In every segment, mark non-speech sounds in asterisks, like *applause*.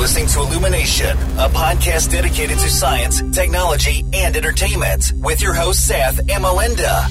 listening to Illumination, a podcast dedicated to science, technology, and entertainment with your host, Seth and Melinda.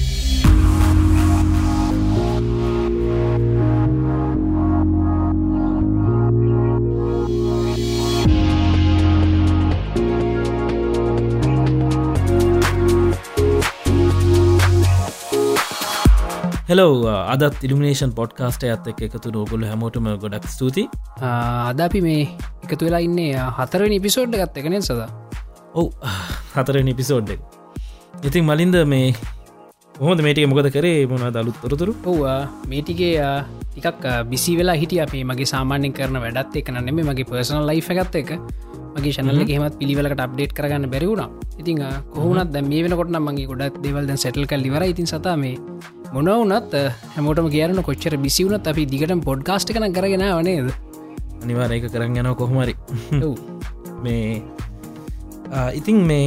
Hello අදත් ඉල්ිනේෂන් podcast ඇත්ත එක එකතු නෝගොල හැමෝටම ගොඩක් ස්තුති අද අපි මේ එකතු වෙලා ඉන්නේ හතරනි පිසෝඩ් ගත්ත එකනෙ සද? ඔව් හතර නිපිසෝඩ් ඉතින් මලින්ද මේ හොද මේටික මොකද කරේ? මොන දලුත් තොරතුරු? ඔව් මේටිගේ ටිකක් බිසි වෙලා හිටිය අපේ. මගේ සාමාන්‍යෙන් කරන වැඩත් එක නෙම මගේ පර්සනල් ලයි් එකත් එක මගේ ශනල හෙමත් පිළිවලට අප්ඩේට් කරගන්න බැරිවුණ ඉතින් කොහුණත් දැ මේ වෙනකොට මගේ ගොඩක් දෙවල්ද සැටල් කල් ඉවර ඉතින් සතා මේ මොනවනත් හැමෝටම කියරන කොච්චර බිසිවුණත් අපි දිගට පොඩ්කාස්ට් කන කරගෙන වනේද අනිවාර එක කරන්න යනව කොහොමරි මේ ඉතින් මේ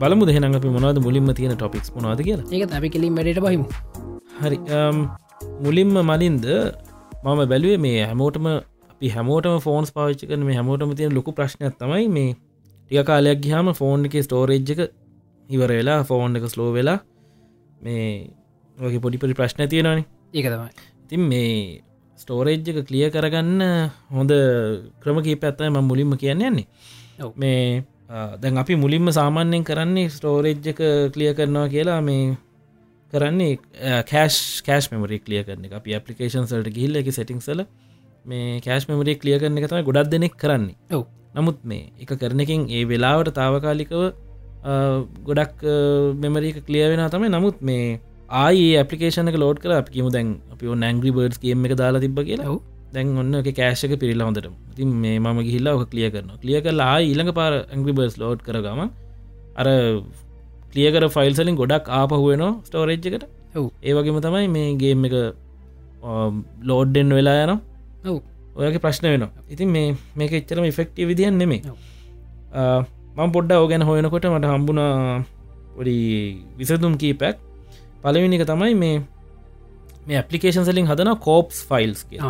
බලමු දෙහන අපි මොනවද මුලින්ම තියෙන ටොපික්ස් මොවාද කියලා? ඒක අපි කෙලින් වැඩට බහිමු. හරි මුලින්ම මලින්ද මම බැලුවේ මේ හැමෝටම අපි හැමෝටම ෆෝන්ස් පාවිච්ච කන මේ හැමෝටම තියෙන ලොකු ප්‍රශ්නයක් තමයි මේ ටික කාලයක් ගහම ෆෝන් එක ස්ටෝරේජ් එක ඉවර වෙලා ෆෝන් එක ස්ලෝ වෙලා මේ වගේ පොඩිපරි ප්‍රශ්න තියෙනවාන. ඒක තමයි. තින් මේ ස්ටෝරේජ් එක කලිය කරගන්න හොඳ ක්‍රමකී පැත්තයි ම මුලින්ම කියන්න යන්නේ. මේ දැන් අපි මුලින්ම සාමාන්‍යයෙන් කරන්නේ ස්ටෝරේජ් එක කලිය කරනවා කියලා මේ කරන්නේ කෑශ් කෑශ් මෙමරි කලිය කරන අපි අපපලිකේන් සල්ට ගිල්ල එක සෙටිංසල මේ කෑශ් මෙමරි කලිය කරන එක තමයි ගොඩක් දෙනෙක් කරන්නේ. ඔව. නමුත් මේ එක කරනකින් ඒ වෙලාවට තාවකාලිකව ගොඩක් මෙමරීක කලිය වෙන තමයි. නමුත් මේ ආයේ ඇපලිකේෂන ලෝඩ කර කිම දැන් අපි නැංග්‍රි බර්ඩ් ගේම එක දාලා තිබ කියලා. දැන් ඔන්න කෑශක පිරිල්ල හොඳට තින් මේ මම ගිහිල්ලා ඔක කලිය කරන කලිය කරලා ඊළඟ පාර ඇංග්‍රි බර්ස් ලෝඩ් කරගම අර කලියකර ෆයිල්සලින් ගොඩක් ආපහුවනවා ස්ටෝරේජ් එකට. ඒ වගේම තමයි මේ ගේම් එක ලෝඩ්ඩෙන් වෙලා යන ඔයගේ ප්‍රශ්න වෙන ඉතින් මේ මේක එච්චරම ඉෆෙක්ටව විදිහන් නෙමේ මං පොඩ්ඩ ඕගැන හොයනකොට මට හම්බුණා ොඩි විසතුම් කීපැක් පලවිනික තමයි මේ මේ ඇපලිකේෂන් සලින් හදන කෝප්ස් ෆයිල්ස් කිය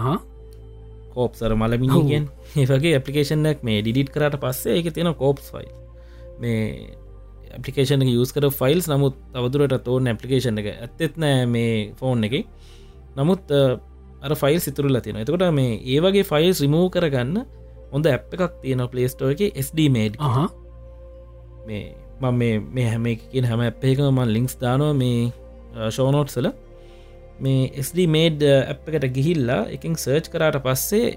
කෝප්සර මලමිනිගෙන් ඒගේ ඇපලිකේෂනක් මේ ඩිඩිට් කරට පස්සේ එක තියෙන කෝප්ස් ෆයිල් මේ ඇපලිකේෂන යස් කර ෆයිල්ස් නමුත් අවදුරට තෝන ඇපලිකේෂන් එක ඇත්තෙත් නෑ මේ ෆෝන් එක. නමුත් අර ෆයිල් සිතුරල තියෙන එතකොට මේ ඒවගේ ෆයිල්ස් රිමූ කරගන්න හොඳ ඇප් එකක් තියෙන පලේස්ටෝ එක SD මේඩ් මේ මම මේ හැම කියෙන හැම ඇප් එක මන් ලිංක්ස් දානවා මේ ෂෝනෝට්සල මේ SD මේඩ් ඇප් එකට ගිහිල්ලා එකින් සර්ච් කරට පස්සේ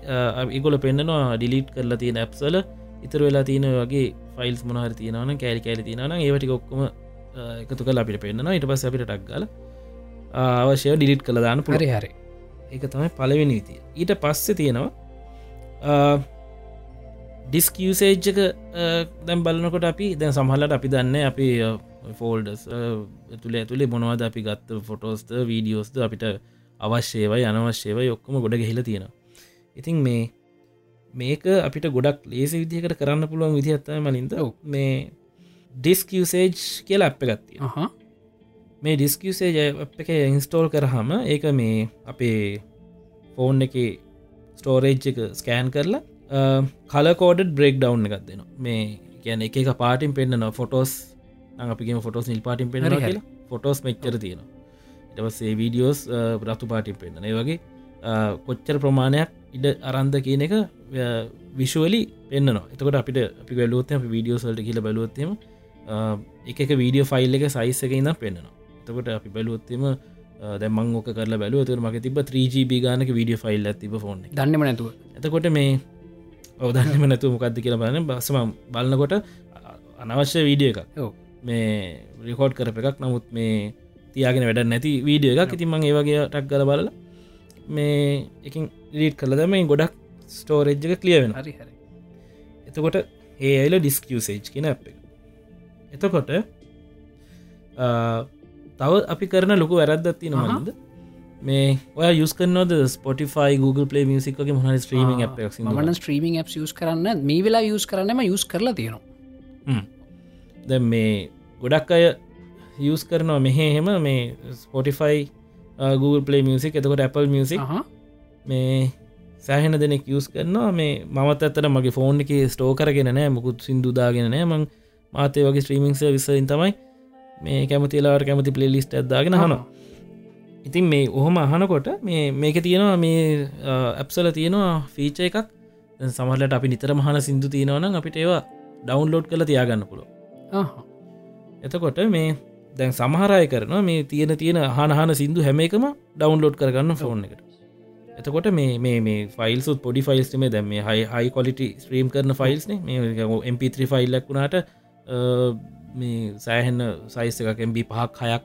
ඉගොල පෙන්න්නනවා ඩිලිට් කරලා තියෙන ඇප්සල ඉතර වෙලා තියෙන වගේ ෆයිල්ස් මොනහර තියෙනවන කෑලි කෑලි තියෙනන ඒවට ඔක්කොම එකතු කල අපිට පෙන්න්නවා. ඉට පස් අපිට ටක්ගල අවශ්‍යය ඩිලිට් කළ දාන්න පුරි හරි එක තමයි පලවෙනි විතිය ඊට පස්සෙ තියෙනවා ඩිස්කසේජ්ක දැම් බලනකොට අපි දැන් සහලට අපි දන්න අපි ෆෝල්ඩස් තුළේ ඇතුළේ මොනවද අපි ගත්ත ෆොටෝස්ද වීඩියෝස්ද අපිට අවශ්‍යයවයි අනවශ්‍යවයි ඔක්කොම ගොඩ ගෙහිල තියෙන ඉතින් මේ මේක අපිට ගොඩක් ලේස විදිහකට කරන්න පුළුවන් විදිහත්තයි මලින්ද මේ ඩිස්කසේජ් කියලා අප ගත්තිය මේ ඩිස්කසේජ එක ඉන්ස්ටෝල් කරහම ඒක මේ අපේ ෆෝන් එක ස්ටෝරේජ් එක ස්කෑන් කරලා කලකෝඩ බ්‍රෙක් ඩව් එකක් දෙන මේ කියන එක පාටින් පෙන්න්නන ෆොටෝස් අපිගේ ෆොටෝස් නිල් පාටින් පෙන කියලා. ෆොටෝස් මෙච්චර තියෙන ඉටවසේ වීඩියෝස් රතු පාටින් පෙන්න්න ඒ වගේ කොච්චර ප්‍රමාණයක් ඉඩ අරන්ද කියන එක විශුවලි පෙන්න්නවා. එතකට අපිට අපි වැලුවත්ත අපි වීඩියෝසල්ට කියල බලුවත්තම එක වීඩියෝ ෆයිල් එක සයිස් එක ඉන්න පෙන්න්නවා එතකොට අපි බැලුවත්තම දැමං ඕක කරල බැලුව. තුර මක තිබ 3GB ගානක වීඩිය ෆයිල් ඇතිබ ෆෝන් දන්නම නැතුව. එතකොට මේ ඔවදන්නම නැතු මොකක්ද කියලා බලන්න. බසම බලන්නකොට අනවශ්‍ය වීඩිය එකක්. මේ රිකෝඩ් කරප එකක්. නමුත් මේ තියාගෙන වැඩ නැති වීඩිය එකක්. ඉතින්මං ඒවගේ ටක් ගල බලල මේ එකින් රීට් කල දම ගොඩක් ස්ටෝරේජ් එක කලිය වෙන හරි හරි. එතකොට ඒ අයිල ඩිස්කසේජ් කියන අප එක. එතකොට තව අපි කරන ලොකු වැරද්දත්ති නොහද මේ ඔය යස් කනොද ස්පොටිෆයි Google Play මියසික්ගේ මොහ ස්ත්‍රීමින් අප මන ස්ත්‍රීමින් අප් යස් කරන්න මේ වෙලා යස් කරන්නම යස් කරලා තියෙනවා. ද මේ ගොඩක් අය යස් කරනවා මෙහෙ හෙම මේ ස්පොටිෆයි Google Play මියසික් එතකොට Apple මියසික් මේ සෑහෙන දෙනෙක් යස් කරනවා. මේ මමත් ඇත්තට මගේ ෆෝන් එක ස්ටෝ කරගෙන නෑ මුකුත් සිින්දුදාගෙන නෑ මං මාතය වගේ ස්ත්‍රීමිංස විසයින් තමයි මේ කැමතිලාට කැමති පලේලිස්ට ඇදදාගෙන හනවා ඉතින් මේ ඔහොම අහනකොට මේ මේක තියෙනවා මේ ඇප්සල තියෙනවා ෆීච එකක්. සමහලට අපි නිතර මහන සිින්දු තියෙනවනම් අපිට ඒවා ඩවන්ලෝඩ් කළ තියාගන්න පුළො එතකොට මේ දැන් සමහරය කරන මේ තියෙන තියෙන හනහන සිින්දු හැම එකම ඩවන්ලෝඩ් කරගන්න ෆෝන් එකට. එතකොට මේ මේ මේ ෆයිල්සුත් පොඩි ෆයිල්ස් මේ දැම හයි හයි කොලිට ස්ත්‍රීම් කරන ෆයිල්ස්න මේ MP3 ෆයිල්ලක් වුණාට මේ සෑහෙන්න සයිස් එකක් එම්බි පහක් හයක්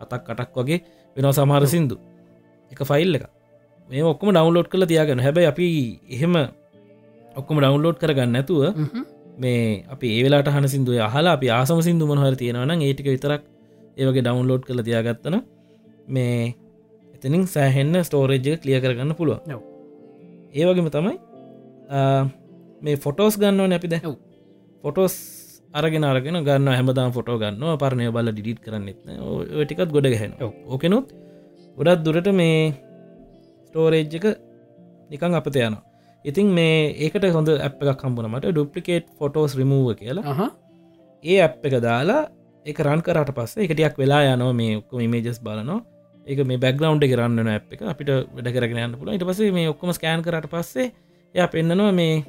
අතක් කටක් වගේ වෙන සමහර සිින්දු. එක ෆයිල් එක මේ ඔක්කම ඩවන්ලෝඩ් කළ තියාගෙන හැබැයි අපි එහෙම ඔක්කොම ඩවන්ලෝඩ් කරගන්න ඇතුව මේ අපි ඒවෙලාට හන සිින්දුව හලා අපි ආසම සිින්දු මොහර තියෙනවන ඒටික විතරක් ඒවගේ ඩවන්ලෝඩ් කළ තියාගත්තන මේ එතනින් සෑහෙන්න ස්ටෝරේජ්ජ කලිය කරගන්න පුළුව ඒවගේම තමයි මේ ෆොටෝස් ගන්නවන අපි දැ ෆොටෝස් අරගෙන අරගෙන ගන්න හැමදාම් ෆොටෝ ගන්න පරණය බල ඩිට කරන්නෙත් ටිකත් ගොඩ ගැහෙන ඕකෙනුත් ගොඩත් දුරට මේ ස්ටෝරේජ් එක නිකං අපත යනවා. ඉතින් මේ ඒකට හොඳ අප් එකක් කම්බුනමට ඩුප්ලිකේට් ෆොටෝස් රිමූව කියලා. ඒ අප් එක දාලා එක රන් කරට පස්සේ එකටයක් වෙලා යනව මේ ඔක්කොම මේජස් බලනවා. ඒක මේ බැග්‍රවන්් එක රන්න ඇ් එක අපිට වැඩ කරගෙන පුල ඉට පසේ මේ ඔක්කොම ස්කෑන් කරට පස්සේ එය පෙන්න්නනවා මේ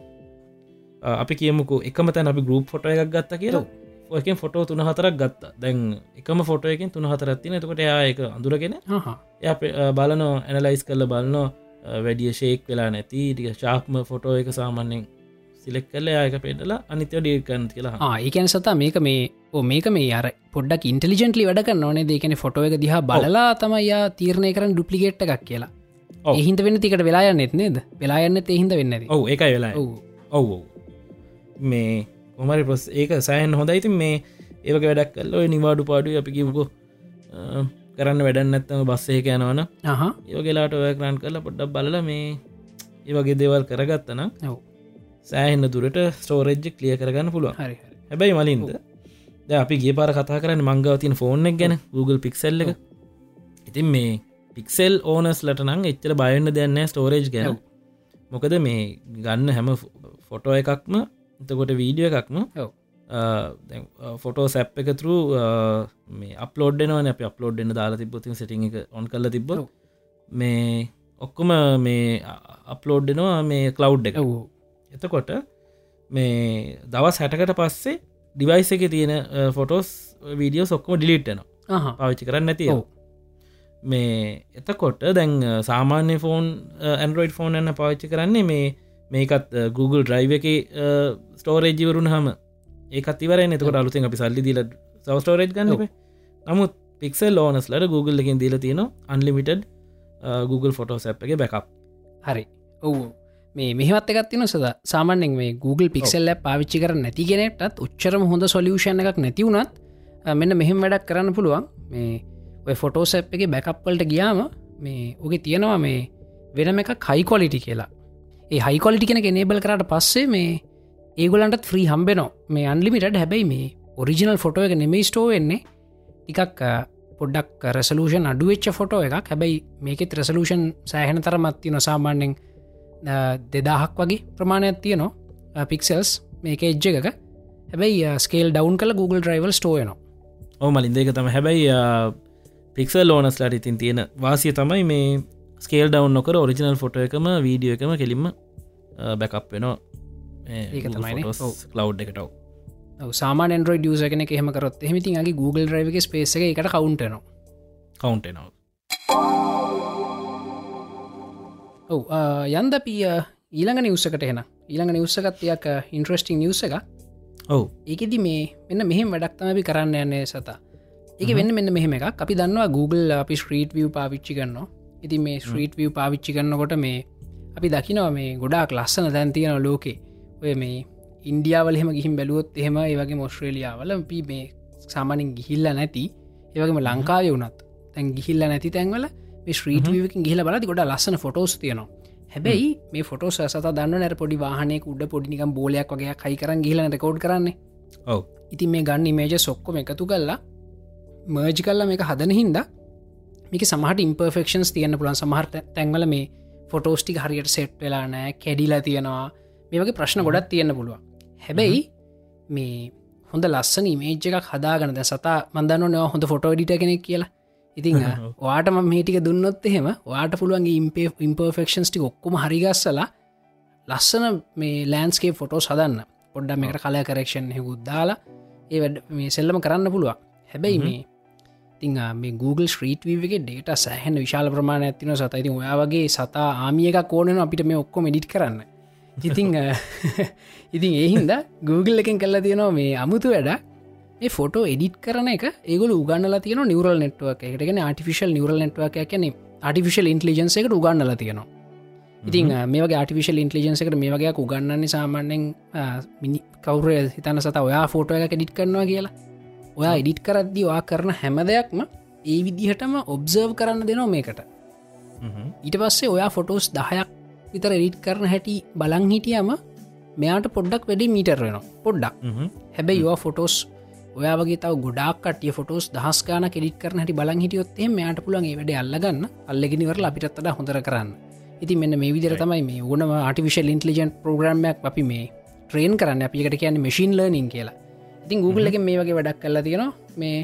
අපි කියමුකු එකම තැන අපි ගරුප් ෆොට එකක් ගත්ත කියලා. ඔයකෙන් ෆොටෝ තුන හතරක් ගත්ත. දැන් එකම ෆොට එකින් තුන හතරත්තින එතකොට එයා එක අඳුරගෙන එය බලනෝ ඇනලයිස් කරල බලන්නෝ වැඩිය ශේක් වෙලා නැති ටික ශාක්ම ෆොටෝ එක සාමාන්‍යෙන් සිලෙක් කල යක පෙටලා අනිත්‍ය ඩියකන් කියලා ඒකැන සතා මේක මේ ඕ මේක මේ අර පොඩ්ඩක් ඉන්ටලිජෙන්ටලි වැඩක නොනේ දෙකන ෆොටෝ එක දිහා බලලා තමයියා තීරණය කරන ඩුප්ලිකේට් එකක් කියලා. එහින්ද වෙන්න තිකට වෙලා නෙත් නේද? වෙලායන්න එහින්ද වෙන්න ඔව එකයි වෙලා ඔව් මේ කොමරි පොස් ඒක සෑහන් හොඳයිති මේ ඒවක වැඩක් කල්ල නිවාඩු පාඩු අපි කිවකෝ කරන්න වැඩන්න ඇත්තම බස්සේ යනවන යෝගෙලාට ඔය කරන් කරලා පොඩ්ඩක් බලල මේ ඒවගේ දේවල් කරගත්තන සෑහෙන්න දුරට ස්ටෝරෙජ්ජ කලිය කරගන්න පුළුව හරි හැබැයි මලින්ද? ද අපි ගේ පාර කතා කරන්න මංගව තින ෆෝන් එක ගැන Google පික්සෙල් එක. ඉතින් මේ පික්සෙල් ඕනස් ලටනං එච්චර බයන්න දෙන්න ස්ටෝරේජ් ගැන. මොකද මේ ගන්න හැම ෆොටෝ එකක්ම එතකොට වීඩියෝ එකක්ම ෆොටෝ සැප් එක තරු මේ අප්ලෝඩ්නවන අප අප්ලෝඩ්න දාලා තිබොතින් සිටි එක ඔන් කල තිබ මේ ඔක්කොම මේ අප්ලෝඩ්නවා මේ කලව් එක. එතකොට මේ දවස් හැටකට පස්සේ ඩිවයිස එක තියෙන ෆොටෝස් වීඩියෝ සොක්කම ඩිලිට්ටනවා පාවිච්චි කරන්න නැතිව මේ එතකොට දැන් සාමාන්‍ය ෆෝන් ඇන්ඩරෝයිඩ් ෆෝන් එන්න පාවිච්චි කරන්නේ මේ මේකත් Google ඩ්‍රයිව එක ස්ටෝරේජිවරුණ හම ඒකත් ඉවරයි එතකොට අලුතින් අපි සල්ලි දිල සවස්ටෝරේජ් ගන්න නමුත් පික්සල් ඕනස්ලට Google එකින් දීල තියෙන අන්ලිමිටඩ් Google ෆොටෝ සැප් එක බැකප් හරි. ඔවු. මේ මෙහත් එකත්තින සද. සාමාන්‍යෙන් මේ Google පික්සල් පාවිච්චි කර නැතිගෙනටත් උච්චරම හොඳ සොලියෂන් එකක් නැතිවුණත් මෙන්න මෙහෙම වැඩක් කරන්න පුළුවන්. මේ ඔය ෆොටෝ සැප් එක බැකප්වලට ගියාම මේ ඔගේ තියෙනවා මේ වෙනම එක කයිකොලිටි කියලා ඒ හයිකොලිටි කෙන එනේබල් කරට පස්සේ මේ ඒගොලන්ටත් ්‍රී හම්බෙනෝ මේ අන්ලිමිට හැබැයි මේ ඔරිජිනල් ෆොටෝ එක නෙමේ ස්ටෝ වෙන්නේ. ටිකක් පොඩ්ඩක් රෙසලූෂන් අඩුවච්ච ෆොටෝ එකක්. හැබැයි මේකෙත් රෙසලූෂන් සෑහෙන තරමත්ති නොසාමාන්‍යෙන් දෙදාහක් වගේ ප්‍රමාණයක් තියනවා පික්සල්ස් මේක එජ්ජ එකක. හැබැයි ස්කේල් ඩවන් කල Google ඩ්‍රයිවල් ස්ටෝයනවා ඕ මලින්ද එක තම හැබැයි පික්සල් ලෝනස් ලට ඉතින් තියෙන වාසිය තමයි මේ ස්කේල් ඩවන් නොකර ඔරිජිනල් ෆොට එකම වීඩියෝ එකම කෙලින්ම බැකප් වෙනවා. ඒක තමයි ලව් එකටව සාමාන න්ඩරෝඩ ියස කෙන හෙමකරොත් හෙමතිගේ Google ්‍රයිවගේ ස්පේස එක එකට කවුන්ටනවා කවුන්ටනවා ඔව යන්ද පිය ඊළඟ නිවසකට එෙන ඊළඟ නිවසකත්යක් ඉන්ට්‍රස්ටිං නිවස එක ඔව. ඒකෙදි මේ මෙන්න මෙහෙම වැඩක්තමපි කරන්න යන්නේ සතා. ඒක වෙන්න මෙන්න මෙහෙම එක අපි දන්නවා Google අපි ස්ට්‍රීට් විය පාවිච්චි කරනවා ඉති මේ ස්ට්‍රීට් විය පාවිච්චි කරන්නකොට මේ අපි දකිනවා මේ ගොඩාක් ලස්සන දැන් තියෙන ලෝකේ. ඔය මේ ඉන්ඩියාවල හෙම ගිහිම් බැලුවොත් එහෙම ඒවගේ මොස්ට්‍රේලියාවල පි මේ සාමානින් ගිහිල්ල නැති ඒවගේම ලංකාව වුනත් තැන් ගිහිල්ල නැති තැන්වල ශ්‍රීට වකින් ගිල බලති ගොඩ ලස්සන ෆොටෝස් තියනවා. හැබැයි මේ ෆොටෝ සත දන්න නැර පොඩි වාහනය උඩ පොඩිනිකම් බෝලයක් වගේ කයි කරන්න ගිල රකෝඩ් කරන්නේ? ඔව. ඉතින් මේ ගන්න මේජ සොක්කොම එකතු කල්ලා මර්ජි කල්ලා මේක හදන හින්ද මේක සමහට ඉම්පර්ෆෙක්ෂන්ස් තියන්න පුළන් සමහට තැන්වල මේ ෆොටෝස්ටික් හරියට සෙට් වෙලා නෑ කැඩිලා තියෙනවා. මේ වගේ ප්‍රශ්න ගොඩක් තියෙන්න පුළුවන්. හැබැයි මේ හොඳ ලස්සන මේජ් එකක් හදාගනද සතා මන්දන්න නව හොඳ ෆොටෝ ඩිට කෙනෙක් කියලා. ඉතිං වාටම *laughs* මේටික දුන්නොත් එහෙම වාට පුළුවන්ගේ ඉම්පේ ඉම්පර්ෆෙක්ෂන්ස් ටි ඔක්කොම හරිගස්සලා ලස්සන මේ ලෑන්ස්කේ ෆොටෝ සදන්න පොඩ්ඩ මේකට කලා කරක්ෂන් හෙකුත් දාලා ඒ වැඩ මේ සෙල්ලම කරන්න පුළුවන්. හැබැයි මේ තිං මේ Google ස්ට්‍රීට වගේ ඩේට සෑහන විශාල ප්‍රමාණ ඇතින සත ඉතින් ඔයා වගේ සතා ආමියක කෝනන අපිට මේ ඔක්කො මඩිට් කරන්න. ඉතිං ඉතින් *laughs* ඒහින්ද Google එකෙන් කල්ලා තියෙනවා මේ අමුතු වැඩ ඒ ෆොටෝ එඩිට් කරන එක ඒගල උගන්නල තියන නිවරල් නෙට්ුවක් එකටගෙන ආටිෆිශල් නිවරල් නෙට්වක් කියන ආටිෆිශල් ඉන්ටලිජන්ස එකට උගන්නල තියෙනවා. ඉතින් මේ ආටිෆිශල් ඉන්ටලිජන්ස එකට මේ වගේ උගන්නන්නේ සාමාන්‍යෙන් මිනි කවුරය හිතන්න සත ඔයා ෆෝටෝ එක ඩිට් කරනවා කියලා. ඔයා එඩිට් කරද්දි වා කරන හැම දෙයක්ම ඒ විදිහටම ඔබ්සර්ව් කරන්න දෙනවා මේකට. ඊට පස්සේ ඔයා ෆොටෝස් දහයක් විතර එඩිට් කරන හැටි බලං හිටියම මෙයාට පොඩ්ඩක් වැඩි මීටර් වෙන පොඩ්ඩක්. හැබැයි යවා ෆොටෝස් ඔයාගේ තව ගොඩක් කටිය ෆොටෝස් දහස්කාන කෙඩිට කරන හැටි බලන් හිටියොත්තේ මෙයාට පුළන් වැඩ අල්ලගන්න. අල්ලගෙනවර අපිටත්තට හොඳර කරන්න. ඉති මෙන්න මේ විදිර තමයි මේ ඕනම ආටිවිශල් ඉන්ටලිජන් ප්‍රග්‍රම්මයක් අපි මේ ට්‍රේන් කරන්න. අපිකට කියන්න මශීන් ලර්නින් කියලා ඉතින් Google එක මේ වගේ වැඩක් කල්ලා තියෙනවා. මේ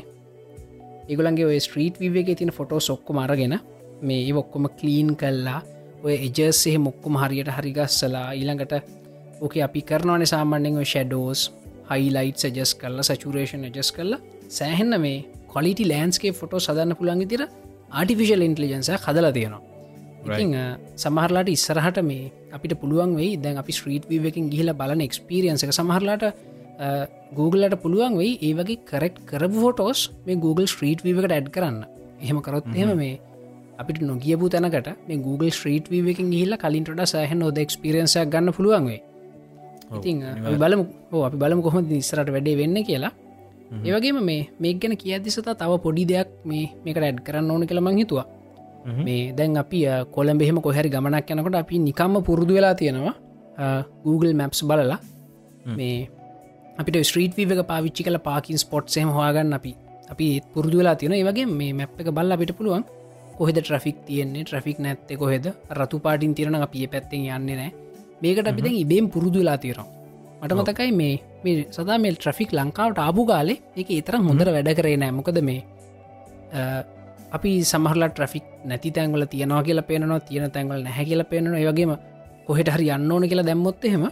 ඒගුලන්ගේ ඔය ස්ට්‍රීට් විවගේ තින ෆොටෝ සොක්කො මරගෙන මේ ඔක්කොම කලීන් කල්ලා ඔය එජර්සේ මොක්කොම හරියට හරිගස්සලා ඊළඟට ඕක අපි කරනවන සාමාන්‍යෙන් ෂඩෝස් හයිලයිට් සජස් කරලා සචුරේෂන් ජස් කරලා සෑහෙන්න මේ කොලිටි ලෑන්ස්ගේ ෆොටෝ සදන්න පුළන්ග තිර ආටිෆිශල් ඉන්ටලිජන්ස හදලා තියෙනවා. සමහරලාට ඉස්සරහට මේ අපිට පුළුවන් වෙයි දැන් අපි ස්ට්‍රීට් වීවකින් ගිහිල බලන එක්ස්පිරියන්ස එක. සමහරලාට Googleලට පුළුවන් වෙයි ඒ වගේ කරෙක්් කරපු ෆොටෝස් මේ Google ස්ට්‍රීට් වීවකට ඇඩ් කරන්න. එහෙම කරොත් එහෙම මේ අපිට නොගියපු තැනකට මේ Google ස්ට්‍රීට් වීවකින් ගහිල්ල කලින්ට සහහ නොද එක්ස්පිරියන්සයක් ගන්න පුළුවන් වේ ඉතින් බලමු අපි බලමු කොහොම නිස්සරට වැඩේ වෙන්න කියලා. ඒවගේම මේ මේ ගැන කියදිසතා තව පොඩි දෙයක් මේ මේක රැඩ් කරන්න ඕන කියලමං හිතුවා. මේ දැන් අපි කොළඹෙහෙම කොහැරි ගමනක් යනකොට අපි නිකම්ම පුරුදු වෙලා තියෙනවා. Google මැප්ස් බලලා. මේ අපිට ස්ට්‍රීට වීක පාවිච්චි කල පාකින් ස්පොට්සේම හවාගන්න අපි. අපි පුරදු වෙලා තියෙන ඒවගේ මේ මැප් එක බල්ල අපිට පුළුවන් කොහෙද ට්‍රෆික් තියෙන්නේ ට්‍රෆික් නැත්තේ කොහෙද? රතු පාටින් තිරන අපිය පැත්තෙන් යන්නේ නෑ මේකට අපි දැන් ඉබේම් පුරුදු වෙලා තිරම් මට මතකයි මේ මේ සදා මේ ට්‍රෆික් ලංකාවට ආපු කාලේ එක එතර හොඳර වැඩ කරේ නෑ මොකද මේ අපි සමහරලා ට්‍රෆික් නැති තැන්වල තියෙනවා කියලා පේනවා තියෙන තැන්වල නැහැ කියලා පේනවා. ඒවගේම කොහෙට හරි යන්න ඕන කියලා දැම්මොත් එහෙම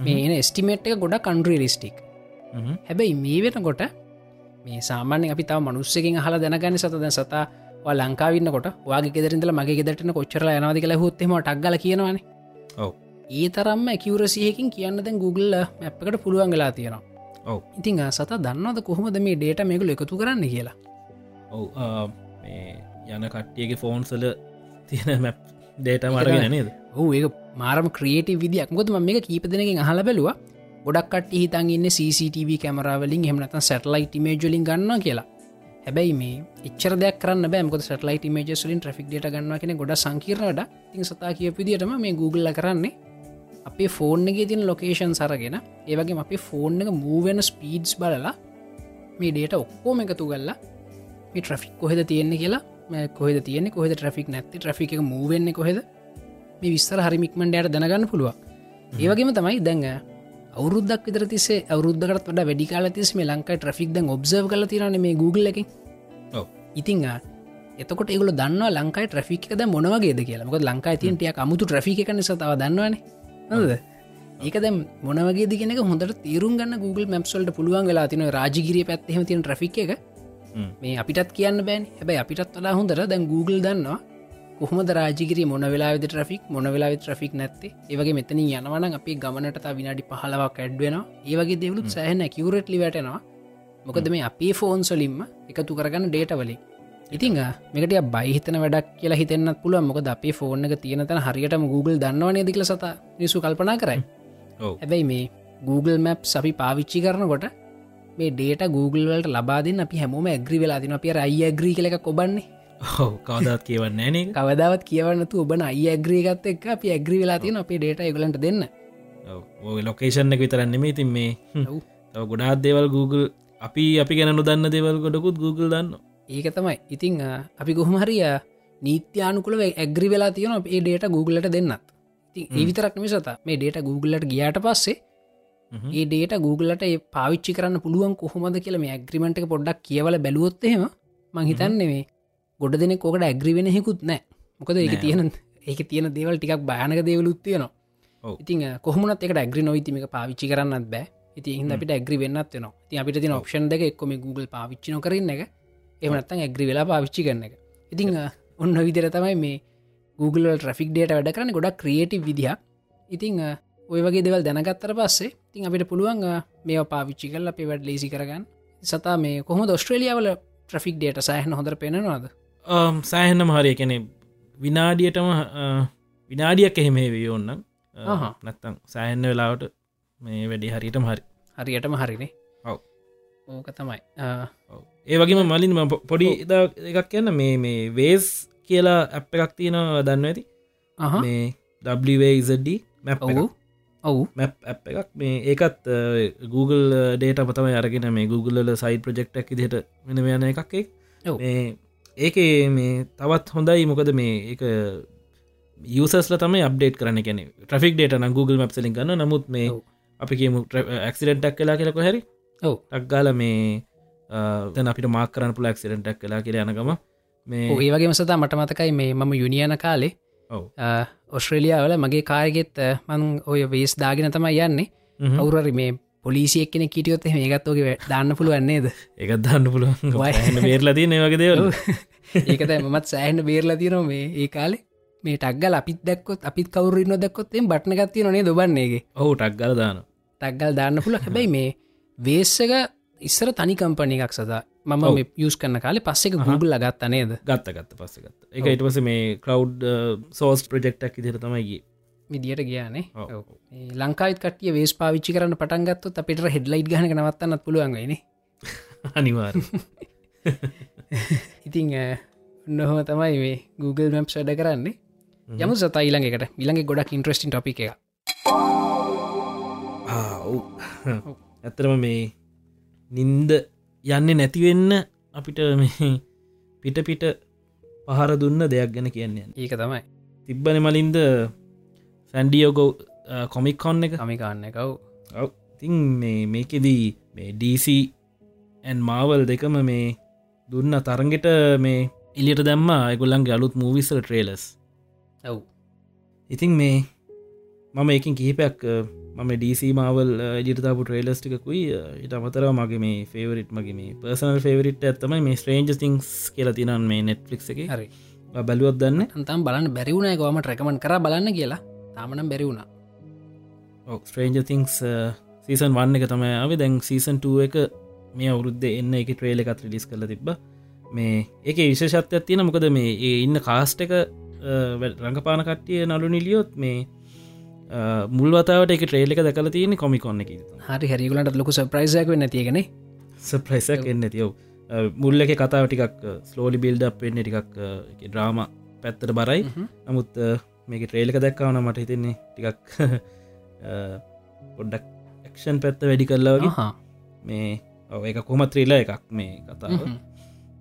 මේ ස්ටිමේට් එක ගොඩ කන්ඩ්‍රීලිස්ටික් හැබැයි මේ වෙනකොට මේ සාමාන්‍ය අපි තාව මනුස්සකින් හල දැනගන්න සතද සතා ලංකාවන්නකොට වගේ ගෙදරඳල මගේ ගෙදරටන කොච්චර යනවාද කියලා හොත්තෙම ටක්ගල කියනවාන. ඒ තරම්ම ඇකිවරසියකින් කියන්න දැන් Google මැප්කට පුළුවන් වෙලා තියෙනවා. ඉතිං සත දන්නවද කොහොමද මේ ඩේට මේකු එකතු කරන්න කියලා? ඔව යන කට්ටියගේ ෆෝන්සල තියෙන මැප් ඩේට මරගෙන නේද? ඕ ඒ මාරම ක්‍රේට විදියක්. ගොතුම මේ කීපදනකින් අහල බැලවා. ගොඩක්ට හිතන් ඉන්න CCTV කැමරාවලින් හෙමනත සැටලයිට මේජලින් ගන්න කියලා. හැබැයි මේ එච්චර දෙයක් කරන්න බෑමක සටලයිට මේජස්ලින් ්‍රික් ඩට ගන්න කෙන ගොඩ සංකීරනට තින් සතා කිය විදිටම මේ Google කරන්නේ අපේ ෆෝන් එක තින් ලොකේෂන් සරගෙන ඒවගේ අපේ ෆෝන් එක මූවෙන ස්පීඩ්ස් බලලා මේ ඩේට ඔක්කෝම එකතු ගල්ලා මේ ට්‍රෆික් කොහෙද තියෙන්නේ කියලා කොහෙද තියෙන කොහෙද ට්‍රෆික් නැති ට්‍රෆික මූවෙන්නේ කොහෙද? මේ විස්තර හරිමික්මන්ඩයට දැනගන්න පුළුව ඒවගේම තමයි දැඟ අවුරුද්දක් විතර තිසේ අවුරුද්ධකට වඩ වැඩිකාල තිස් මේ ලංකායි ට්‍රෆික් දැන් ඔබ්සර්ව කල තිරන මේ Google එක ඉතිං එතකොට ඒගල දන්න ලංකායි ට්‍රෆික් ද මොනවගේද කියලා. මොක ලංකායි තියන්ටිය අමුතු ට්‍රෆික කන සතාව දන්නවන. නද? ඒක දැම් මොනවගේ දිගෙන හොඳට තීරුම් ගන්න Google මැප්සල්ට පුළුවන් වෙලා තින රාජගිරිය පැත්හෙම තියෙන ට්‍රෆික් එක මේ අපිටත් කියන්න බෑන්. හැබැයි අපිටත් වඩා හොඳර දැන් Google දන්නවා කොහොමද රාජිකිරි මොන වෙලාවෙද ට්‍රෆික් මොන වෙලාවෙ ට්‍රෆික් නැත්තේ. ඒවගේ මෙතන යනවන අපි ගමනට විනාඩි පහලවක් ඇඩ්වෙන ඒවගේ දෙවලුත් සෑහන කිවරටලි වැටෙනවා. මොකද මේ අපේ ෆෝන් සොලින්ම එකතු කරගන්න ඩේට වලින්. ඉතිං මෙකට බයිහිතන වැඩක් කියලා හිතෙන්න්න පුළුව මොක අපේ ෆෝර්න එක තියෙනතන හරියටම Google දන්නවනේ දිකල සත නිසු කල්පනා කරයි. හැබැයි මේ Google මැප් අපි පාවිච්චි කරනකොට මේ ඩේට Google වලට ලබාදන්න අපි හැමෝම ඇග්‍රි වෙලාදින අපිය අයි ඇග්‍රී කලක කොබන්නේ කවදත් කියවන්න න කවදාවත් කියවන්නතු ඔබන අයි ඇග්‍රීගත් එක් අපි ඇග්‍රි වෙලා තියෙන අපේ ඩේට ගලට දෙන්න. ලොකේෂන් එක විතරන්න මේ තින් මේ තව ගොඩාත් දේවල් Google අපි අපි ගැන නොදන්න දෙවල් ගොඩකුත් Google දන්න ඒක තමයි. ඉතිං අපි කොහොම හරිය නීත්‍යානුකුල ඇග්‍රි වෙලා තියෙන ඒ ඩේට Googleට දෙන්නත්. ති ඒ විතරක් මිසත මේ ඩේට Googleට ගියාට පස්සේ ඒ ඩේට Googleට ඒ පාවිච්චි කරන්න පුළුවන් කොහොමද කියල මේ ඇග්‍රිමෙන්ට් එක පොඩ්ඩක් කියවල බැලුවොත්තහෙම මංහිතන්නේ මේ ගොඩ දෙනෙ කොකට ඇග්‍රි වෙන හෙකුත් නෑ මොකද ඒක තියෙන ඒක තියෙන දේවල් ටිකක් භයනක දේවලුත් තියෙනවා. ඉතින් කොහමත් එකට ඇග්‍රි නොයිතිමක පාවිච්චි කරන්නත් බෑ. ඉති හිද අපිට ඇග්‍රි වෙන්නත් වෙන ති අපිට තින ඔප්ෂන් දෙක එක්කොම Google පාවිච්චි නොකරන්න එක. එමනත්තන් ඇග්‍රි වෙලා පාවිච්චි කරන එක. ඉතිං ඔන්න විදිර තමයි මේ Google ට්‍රෆික් ඩේට වැඩ කරන්න. ගොඩක් ක්‍රියටව විදිහක්. ඉතිං ඔය වගේ දෙවල් දැනගත්තර පස්සේ තින් අපිට පුළුවන් මේ පාවිච්චි කල් අපේ වැඩ ලේසි කරගන්න. සතා මේ කොහොම ඔස්ට්‍රේලියාවල ට්‍රෆික් ඩේට සෑහන හොඳර පෙනවාද සෑහෙන්න මහරිය කැනෙ විනාඩියටම විනාඩියක් එහෙමේ ඔන්න නැත්තං සෑහෙන්න වෙලාවට මේ වැඩි හරිටම හරි. හරියටම හරිනේ ඔව්. ඕක තමයි. ඒ වගේම මලින් පොඩි එකක් කියන්න. මේ මේ වේස් කියලා ඇප් එකක් තියෙනවා දන්න ඇති? මේ WD මැප් ඔවු. මැප් එකක්. මේ ඒකත් Google ඩේට පතම අරගෙන මේ Google සයි ප්‍රජෙක්්ක් දිහට වෙන යන එකක් ඒකේ මේ තවත් හොඳයි. මොකද මේ එක යසස්ල තම අප්ඩේට කරන කෙන ට්‍රික් ඩේට Google මැප් සලින් ගන්න නමුත් මේ අපි ඇක්සිඩෙන්ටක් කලා කියලක හැරි ඔව. ටක්ගාල මේ තැන අපිට මාක් කරන්න පුළ ඇක්සිඩෙන්ටක් කලා කියල යනගම මේ ඒ වගේ මසතා මට මතකයි මේ මම යුනියන කාලේ ඔස්ට්‍රේලියාවල මගේ කායගෙත් මං ඔය වේස් දාගෙන තමයි යන්නේ. අවුරරි මේ පොලිසියක් කෙන කිටියොත් මේගත්තෝගේ දාන්න පුළුවන්නේද ඒකත් දාන්න පුළුවන්. *laughs* බේරලති වගේ දේවල්. ඒකත මත් සෑහන බේරලා තියනවා මේ ඒ කාලේ. මේ ටක්ගල් අපිත් දැක්කොත් අපිත් කවුරන්න දක්කොත්තේ බට්න ගත්ති නේ දොබන්නේගේ ඔහු ටක්ගල දාන ටක්ගල් දාන්න පුළ හැබැයි මේ වේස්සක ඉස්සර තනි කම්පනි එකක් සදා මම යස් කන්න කාලේ පස්සෙක ගුගල් ලගත්ත නේද? ගත්ත ගත්ත පස්ස ගත්ත. එක ඉටවස මේ කලව් සෝස් ප්‍රජෙක්්ක් ඉදිර තමයිගේ විදිට ගයානේ ලංකාත් කටිය වේස් පාවිච්චි කරන්න පටන්ගත්තු අපිට හෙඩ්ලයිට් ගන නවත්තන්නත් පුළුවන්ගයින *laughs* අනිවාර් *laughs* ඉතිං නොහම තමයි මේ Google මැප් වැඩ කරන්නේ. යමු සතා ඊළඟකට ඉළඟ ගොඩක් ඉන්ට්‍රස්ටින් ටොපි එක ඇත්තරම මේ නින්ද යන්නේ නැතිවෙන්න අපිට පිට පිට පහර දුන්න දෙයක් ගැන කියන්නේ ඒක තමයි. තිබ්බන මලින්ද සැන්ඩියෝගෝ කොමික් කොන්න එක? කමිකාන්න එකව් තින් මේ මේකෙදී මේ ඩීසිඇන් මාවල් දෙකම මේ දුන්න තරගෙට මේ එලියට දැම්ම. එගොල්ලන්ගේ අලුත් මූවිස්සල ට්‍රේලස් ඔව්. ඉතින් මේ මම එකින් කිහිපයක් මම ඩීසි මාවල් ජිතතාපු ට්‍රේලස්ටිකුයි ඉට අමතර මගේ මේ ෆේවරිට් මගේ මේ පර්සනල් ෆේවරිට් ඇත්තම මේ ස්ට්‍රේන්ජ තිංස් කියල තිනන් මේ නෙට්ලික් එක. හරි. බැලුවත් දන්න. අන්තම් බලන්න බැරිවුණ ගොම රැකමන් කර බලන්න කියලා. තාමනම් බැරිවුණ ස්ට්‍රේන්ජ තිංස් සීසන් වන්න එක තමයි ආව. දැන් සීසන් 2 එක මේ අවුරුද්ධ එන්න එක ට්‍රේල එකත් ලිස් කල තිබ මේ ඒක විශේෂත්වයක් තියෙන මොකද මේ ඒ ඉන්න කාස්ට එක රඟපාන කට්ටිය නලු නිලියොත් මේ මුල්වතාවට එක ට්‍රේල එක දකල තියෙන කොමිකොන්න එක. හරි හැරිගලට ලොක සප්‍රයිසයක් වෙන්න තියගෙන සප්‍රයිසක් එන්න තියව මුල්ල එක කතාව ටිකක් ස්ලෝලි බිල්ඩ් වෙන්න ටිකක් ඩ්‍රාම පැත්තර බරයි. නමුත් මේක ට්‍රේලක දැක්කාවන මට හිතෙන්නේ ටිකක් *laughs* පොඩ්ඩක් එක්ෂන් පැත්ත වැඩි කරලාවගේ මේ ඔව එක කොමත් ත්‍රීල එකක් මේ කතාව.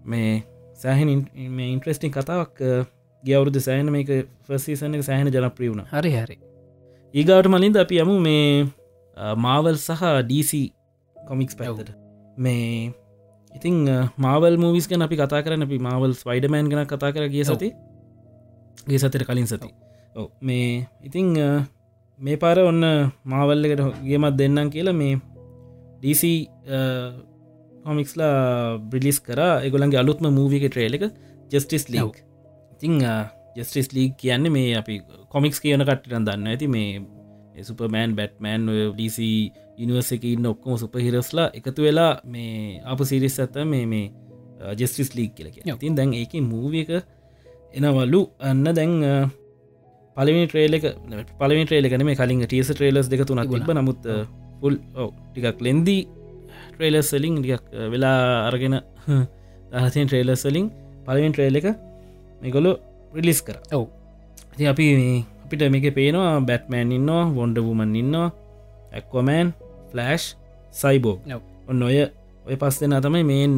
මේ සෑහන් මේ ඉන්ට්‍රස්ටිං කතාවක් ගවරුදු සෑන මේක ෆසීසන සෑහන ජනප්‍රිය වුණ. හරි හරි ඒගවට මලින්ද අපි යමු මේ මාවල් සහ DC කොමික්ස් පැවතට මේ ඉතිං මාවල් මූවිස් ගැන අපි කතා කරන අපි මාවල් ස්වයිඩමෑන් ගැන කතා කර ගිය සති. ගේ සතර කලින් සති. මේ ඉතිං මේ පාර ඔන්න මාවල්ලකට ගේමත් දෙන්නම් කියලා මේ DC කොමික්ස්ලා බ්‍රිලිස් කර. එගොලන්ගේ අලුත්ම මූවික ට්‍රේල එක ජස්ටිස් ලීක් ඉතිං ජස්ටිස් ලීක් කියන්නේ මේ අපි කොමික්ස් කියන කට්ටන දන්න ඇති මේ සුපමෑන් බැට්මෑන් ඩC ඉනිවර්ස එක ඉන්න ඔක්කොම සුපහිරස්ලා එකතු වෙලා මේ අප සිරිස් ඇත මේ මේ ජස්ටිස් ලීක් කියලක ඉතින් දැන් ඒක මූව එක එනවල්ලු අන්න දැන් පලවි ට්‍රේලක පලවි ට්‍රේලකන මේ කලින් ටියස ට්‍රේලස් දෙක තුනක් තිබ නමුත් පුල් ටිකක් ලෙන්දී ට්‍රේලස් සලින් ටිකක් වෙලා අරගෙන දහතින් ට්‍රේලස් සලින් පලවින් ට්‍රේල එක මේකොලු ප්‍රිලිස් කර. ඔව්. ති අපි අපිට මේක පේනවා බැට්මෑන් ඉන්නවා වොන්ඩ වුමන් ඉන්නවා ඇක්වමෑන් ෆලෑෂ් සයිබෝ ඔන්න ඔය ඔය පස් දෙෙන තමයි මේන්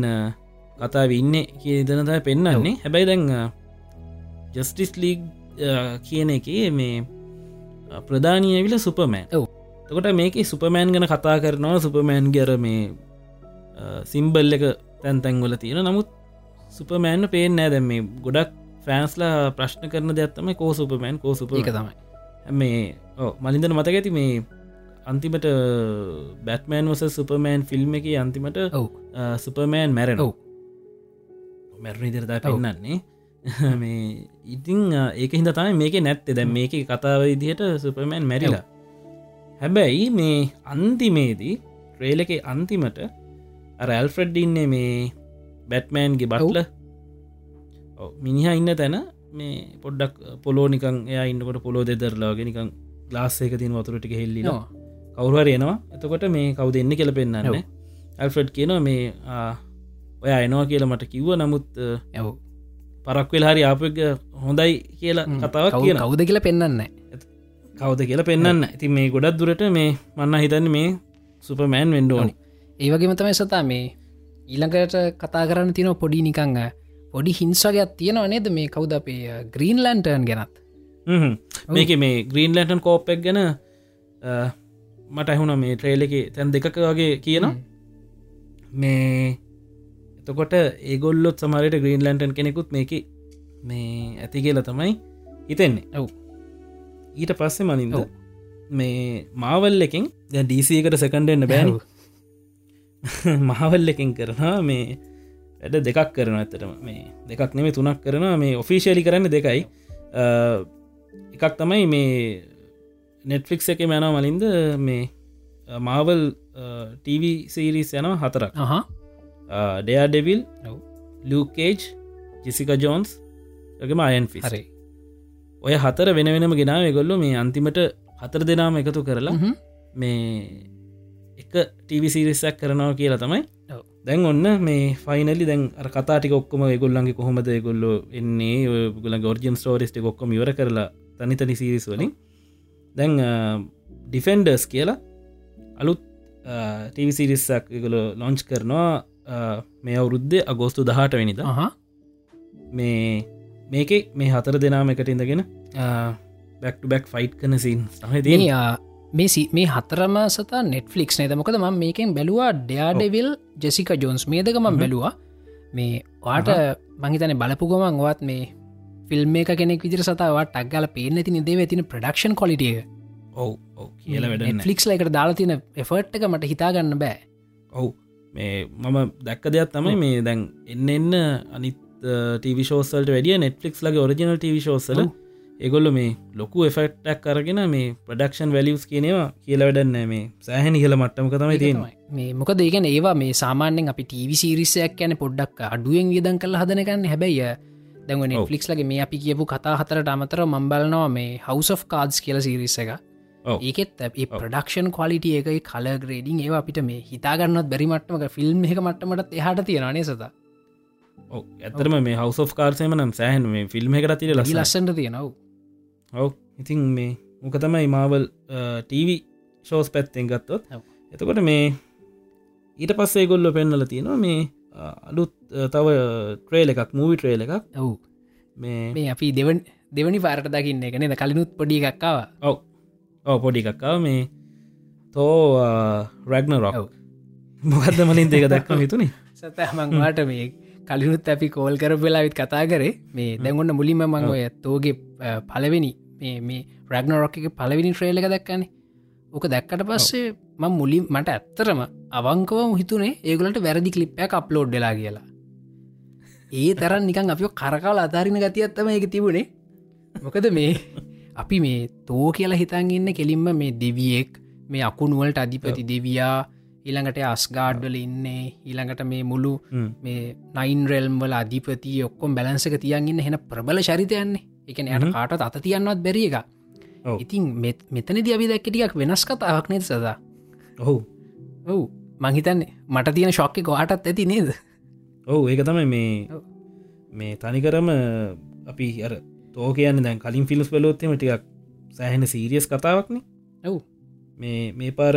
කතා ඉන්න කිය දනතයි පෙන්න්නන්නේ හැබැයි දැන් ජස්ටිස් ලීග් කියන එක මේ ප්‍රධානය විල සුපමෑන් ඔව්. තකොට මේක සුපමෑන් ගැන කතා කරනවා. සුපමෑන් ගර මේ සිම්බල් එක තැන්තැන්වල තියෙන නමුත් සුපමෑන්න පේෙන් නෑ දැම් මේ ගොඩක් ෆෑන්ස්ලා ප්‍රශ්න කරන දෙයක්ත්තම කෝ සුපමෑන් කෝ සුප ඒක තමයි. මේ මලින්දන මතක ඇති මේ අන්තිමට බැටමෑන් වස සුපමෑන් ෆිල්ම් එක අන්තිමට ඔව්. සුපමෑන් මැරෙන ඔව්. මැරණ ඉදිරතා ඔව්. පෙන්න්නන්නේ *laughs* මේ ඉතිං ඒක හිද තමයි මේක නැත්තේ. දැන් මේක කතාව ඉදිහට සුපමෑන් මැරිලා. හැබැයි මේ අන්තිමේදී ට්‍රේල එක අන්තිමට ඇල්ෆ්‍රඩ් ඉන්නේ මේ බැට්මෑන්ගේ බට්ල මිනිහ ඉන්න තැන මේ පොඩ්ඩක් පොලෝ නිකන් එයා ඉන්නකොට පොලෝ දෙදරලාගේ නිකන් ගලාස්සේක තින් වතුරටික හෙල්ලි නෝ කවුහර එනවා. එතකොට මේ කවු දෙන්න කියල පෙන්න්නන්න ඔව්. ඇල්ෆ්‍රඩ් කියනවා මේ ඔය එනවා කියලා මට කිව්ව. නමුත් ඇව් පරක්වෙල් හරි ආපක හොඳයි කියලා කතාවක් කියන කවුද කියලා පෙන්න්න කවද කියලා පෙන්න්න ඉති මේ ගොඩක් දුරට මේ මන්න හිතන්න මේ සුපමෑන් වෙන්ඩෝනි ඒවගේම තමයි සතා මේ ඊළඟට කතා කරන්න තින පොඩි නිකංග පොඩි හිංසගයක් තියෙනව නේද මේ? කවුද අපේ ග්‍රීන් ලන්ටර්න් ගැනත්? මේක මේ ග්‍රීන් ලටන් කෝප්පක් ගැන අ, මට ඇහුණ මේ ට්‍රේල එක තැන් දෙකක වගේ කියන මේ එතකොට ඒගොල්ලොත් සමරයට ග්‍රීන් ලන්ටන් කෙනෙකුත් මේක මේ ඇති කියලා තමයි හිතෙන්නේ. ඔව්. ඊට පස්සේ මනින්ද. මේ මාවල් එකෙන් දැ ඩීසිකට සකන්ඩෙන්න්න බෑන. මහවල් එකින් කරනවා මේ වැඩ දෙකක් කරන ඇතටම මේ දෙකක් නෙමේ තුනක් කරනවා. මේ ඔෆිසිියලි කරන්න දෙකයි. එකක් තමයි මේ නෙට්ෆලික්ස් එක මැන මලින්ද මේ මාවල් TV සීරිස් යන හතරක්. හා ඩයා ඩෙවිල්. ලූකේජ් ජෙසික ජෝන්ස් ගම අයන් ෆිස් හරි. ඔය හතර වෙන වෙනම ගෙනාව. ගොල්ලු මේ අන්තිමට හතර දෙනාම එකතු කරලා. මේ එක ටිවිසිරිස්සක් කරනවා කියලා තමයි. දැන් ඔන්න මේ ෆයිනලි දැන් අර කතාටික ඔක්කොම ගොල්ලන්ගේ කොහොමද ගොල්ලො එන්නේ? ගොල ගෝර්ජන් ස්ටෝරිස්ට ඔක්කොම ඉවර කරලා තනිතනි සිරිස් වලින්. දැන් ඩිෆෙන්ඩර්ස් කියලා අලුත් ටිවිසිරිස්සක් ගොල ලොංච් කරනවා මේ අවුරුද්ධ අගෝස්තු දහට වෙනිද. හා මේ මේක මේ හතර දෙනාම එකට ඉඳගෙන බැක්ට බැක් ෆයිට් කන සින් සහ දී මේ මේ හතරම සතා නෙට්ෆලික්ස් නේද? මොකද ම මේකෙන් බැලවා ඩයාඩෙවිල් ජෙසික ජෝන්ස් මේදක මම් බැලවා. මේ වාට මහිතන බලපු ගමන් වත් මේ ෆිල්ම් එක කෙනෙක් විදිර සතාවට ටක්ගල පේන තින දේව තින ප්‍රඩක්ෂන් කොලිටිය ඔව් කියල ෆලික්ස් ලයිකට දාලා තින එෆර්ට් එක මට හිතාගන්න බෑ. ඔව් මේ මම දැක්ක දෙයක් තමයි මේ දැන් එන්න එන්න අනිත් ටවිශෝසල්ට වැඩිය නෙට්ලික්ස් ලගේ ඔරිජිනල් ටවිශෝසල ඔව්. ඒගොල්ල මේ ලොකු එෆෙක්ටක් කරගෙන මේ ප්‍රඩක්ෂන් වැලියස් කියනවා කියල වැඩන්න මේ සෑහනි කියල මට්ටමක තමයි ඒක තියෙන තමයි. මේ මොක දේගෙන ඒවා මේ සාමාන්‍යෙන් අපි ටීවි සිරිසයක් යන පොඩ්ඩක් අඩුවෙන් වියදන් කළ හදනකන්න හැබැයි දැව නෙට්ලික්ස් ලගේ මේ අපි කියපු කතා හතරට අමතර මම්බලනවා මේ හවස් of කාඩ්ස් කියල සිරිස එක. ඒකෙත් ඒ ප්‍රඩක්ෂන් කොලිටිය එකයි කල ග්‍රේඩිං ඒවා අපිට මේ හිතාගන්නත් බැරිමට්මක ෆිල්ම් එක මට්ටමටත් එහට තියෙනනේ සත? ඇතරම මේ හවස් කාර්සයම නම් සෑහන් මේ ෆිල්ම් එකට තිර ලසි ලස ලස්සට තියෙනව ඔව්. ඉතින් මේ මොක තමයි මාවල් ටීවි ෂෝස් පැත්තෙන් ගත්තොත්. එතකොට මේ ඊට පස්සේ ගොල්ල පෙන්නල තියෙනවා මේ අලුත් තව ට්‍රේල එකක් මූවි ට්‍රේල එකක්. ඔව්. මේ අපි දෙවන් දෙවනි පාරට දකින්න එක නද? කලිනුත් පොඩි එකක්කාව ඔව්. ඔව පොඩි එකක්කාව මේ තෝ රැග්න රොක් ඔව්. මොකක්ද මලින් දෙක දක්ම හිතුනේ? *laughs* සතහමංවාට මේ කලිනුත් අපි කෝල් කර වෙලාවිත් කතා කරේ. මේ දැගොන්න මුලින්ම මං ඔය තෝගේ පලවෙනි මේ මේ රැග්න රොක් එක පලවිනි ට්‍රේල එක දක්කන්නේ ඕක දැක්කට පස්සේ මං මුලින් මට ඇත්තරම අවංකව හිතුනේ ඒගලට වැරදි කලිප්පයක් අප්ලෝඩ්ඩලා කියලා. ඒ තරන් නිකන් අපි කරකාල අතාරින ගතියත්තම එක තිබුණේ. මොකද මේ අපි මේ තෝ කියලා හිතන් ඉන්න කෙලින්ම මේ දෙවියෙක් මේ අකුණුවලට අධිපති දෙවයා ඊළඟට අස්ගාඩ්වල ඉන්නේ ඊළඟට මේ මුළු. මේ නයින් රෙල්ම් වල අධිපති ඔක්කොම් බැලන්සක තියන්ගන්න හෙන ප්‍රබල චරිතයන්නේ එකන යට හ්ම්. කාට අත තියන්නවත් බැරි එක. ඉතින් මෙත්- මෙතනද අපි දැක්කටියක් වෙනස් කතාවක් නේද සදා ඔහු ඔවු මංහිතන්නේ මට තියෙන ශොක්ක කොහටත් ඇති නේද ඔවු ඒක තමයි මේ. මේ තනිකරම අපි අර තෝ කියන්න දැන් කලින් ෆිල්ස් බලොත්තම ටිකක් සෑහෙන සීරියස් කතාවක්න ඔව් මේ මේ පාර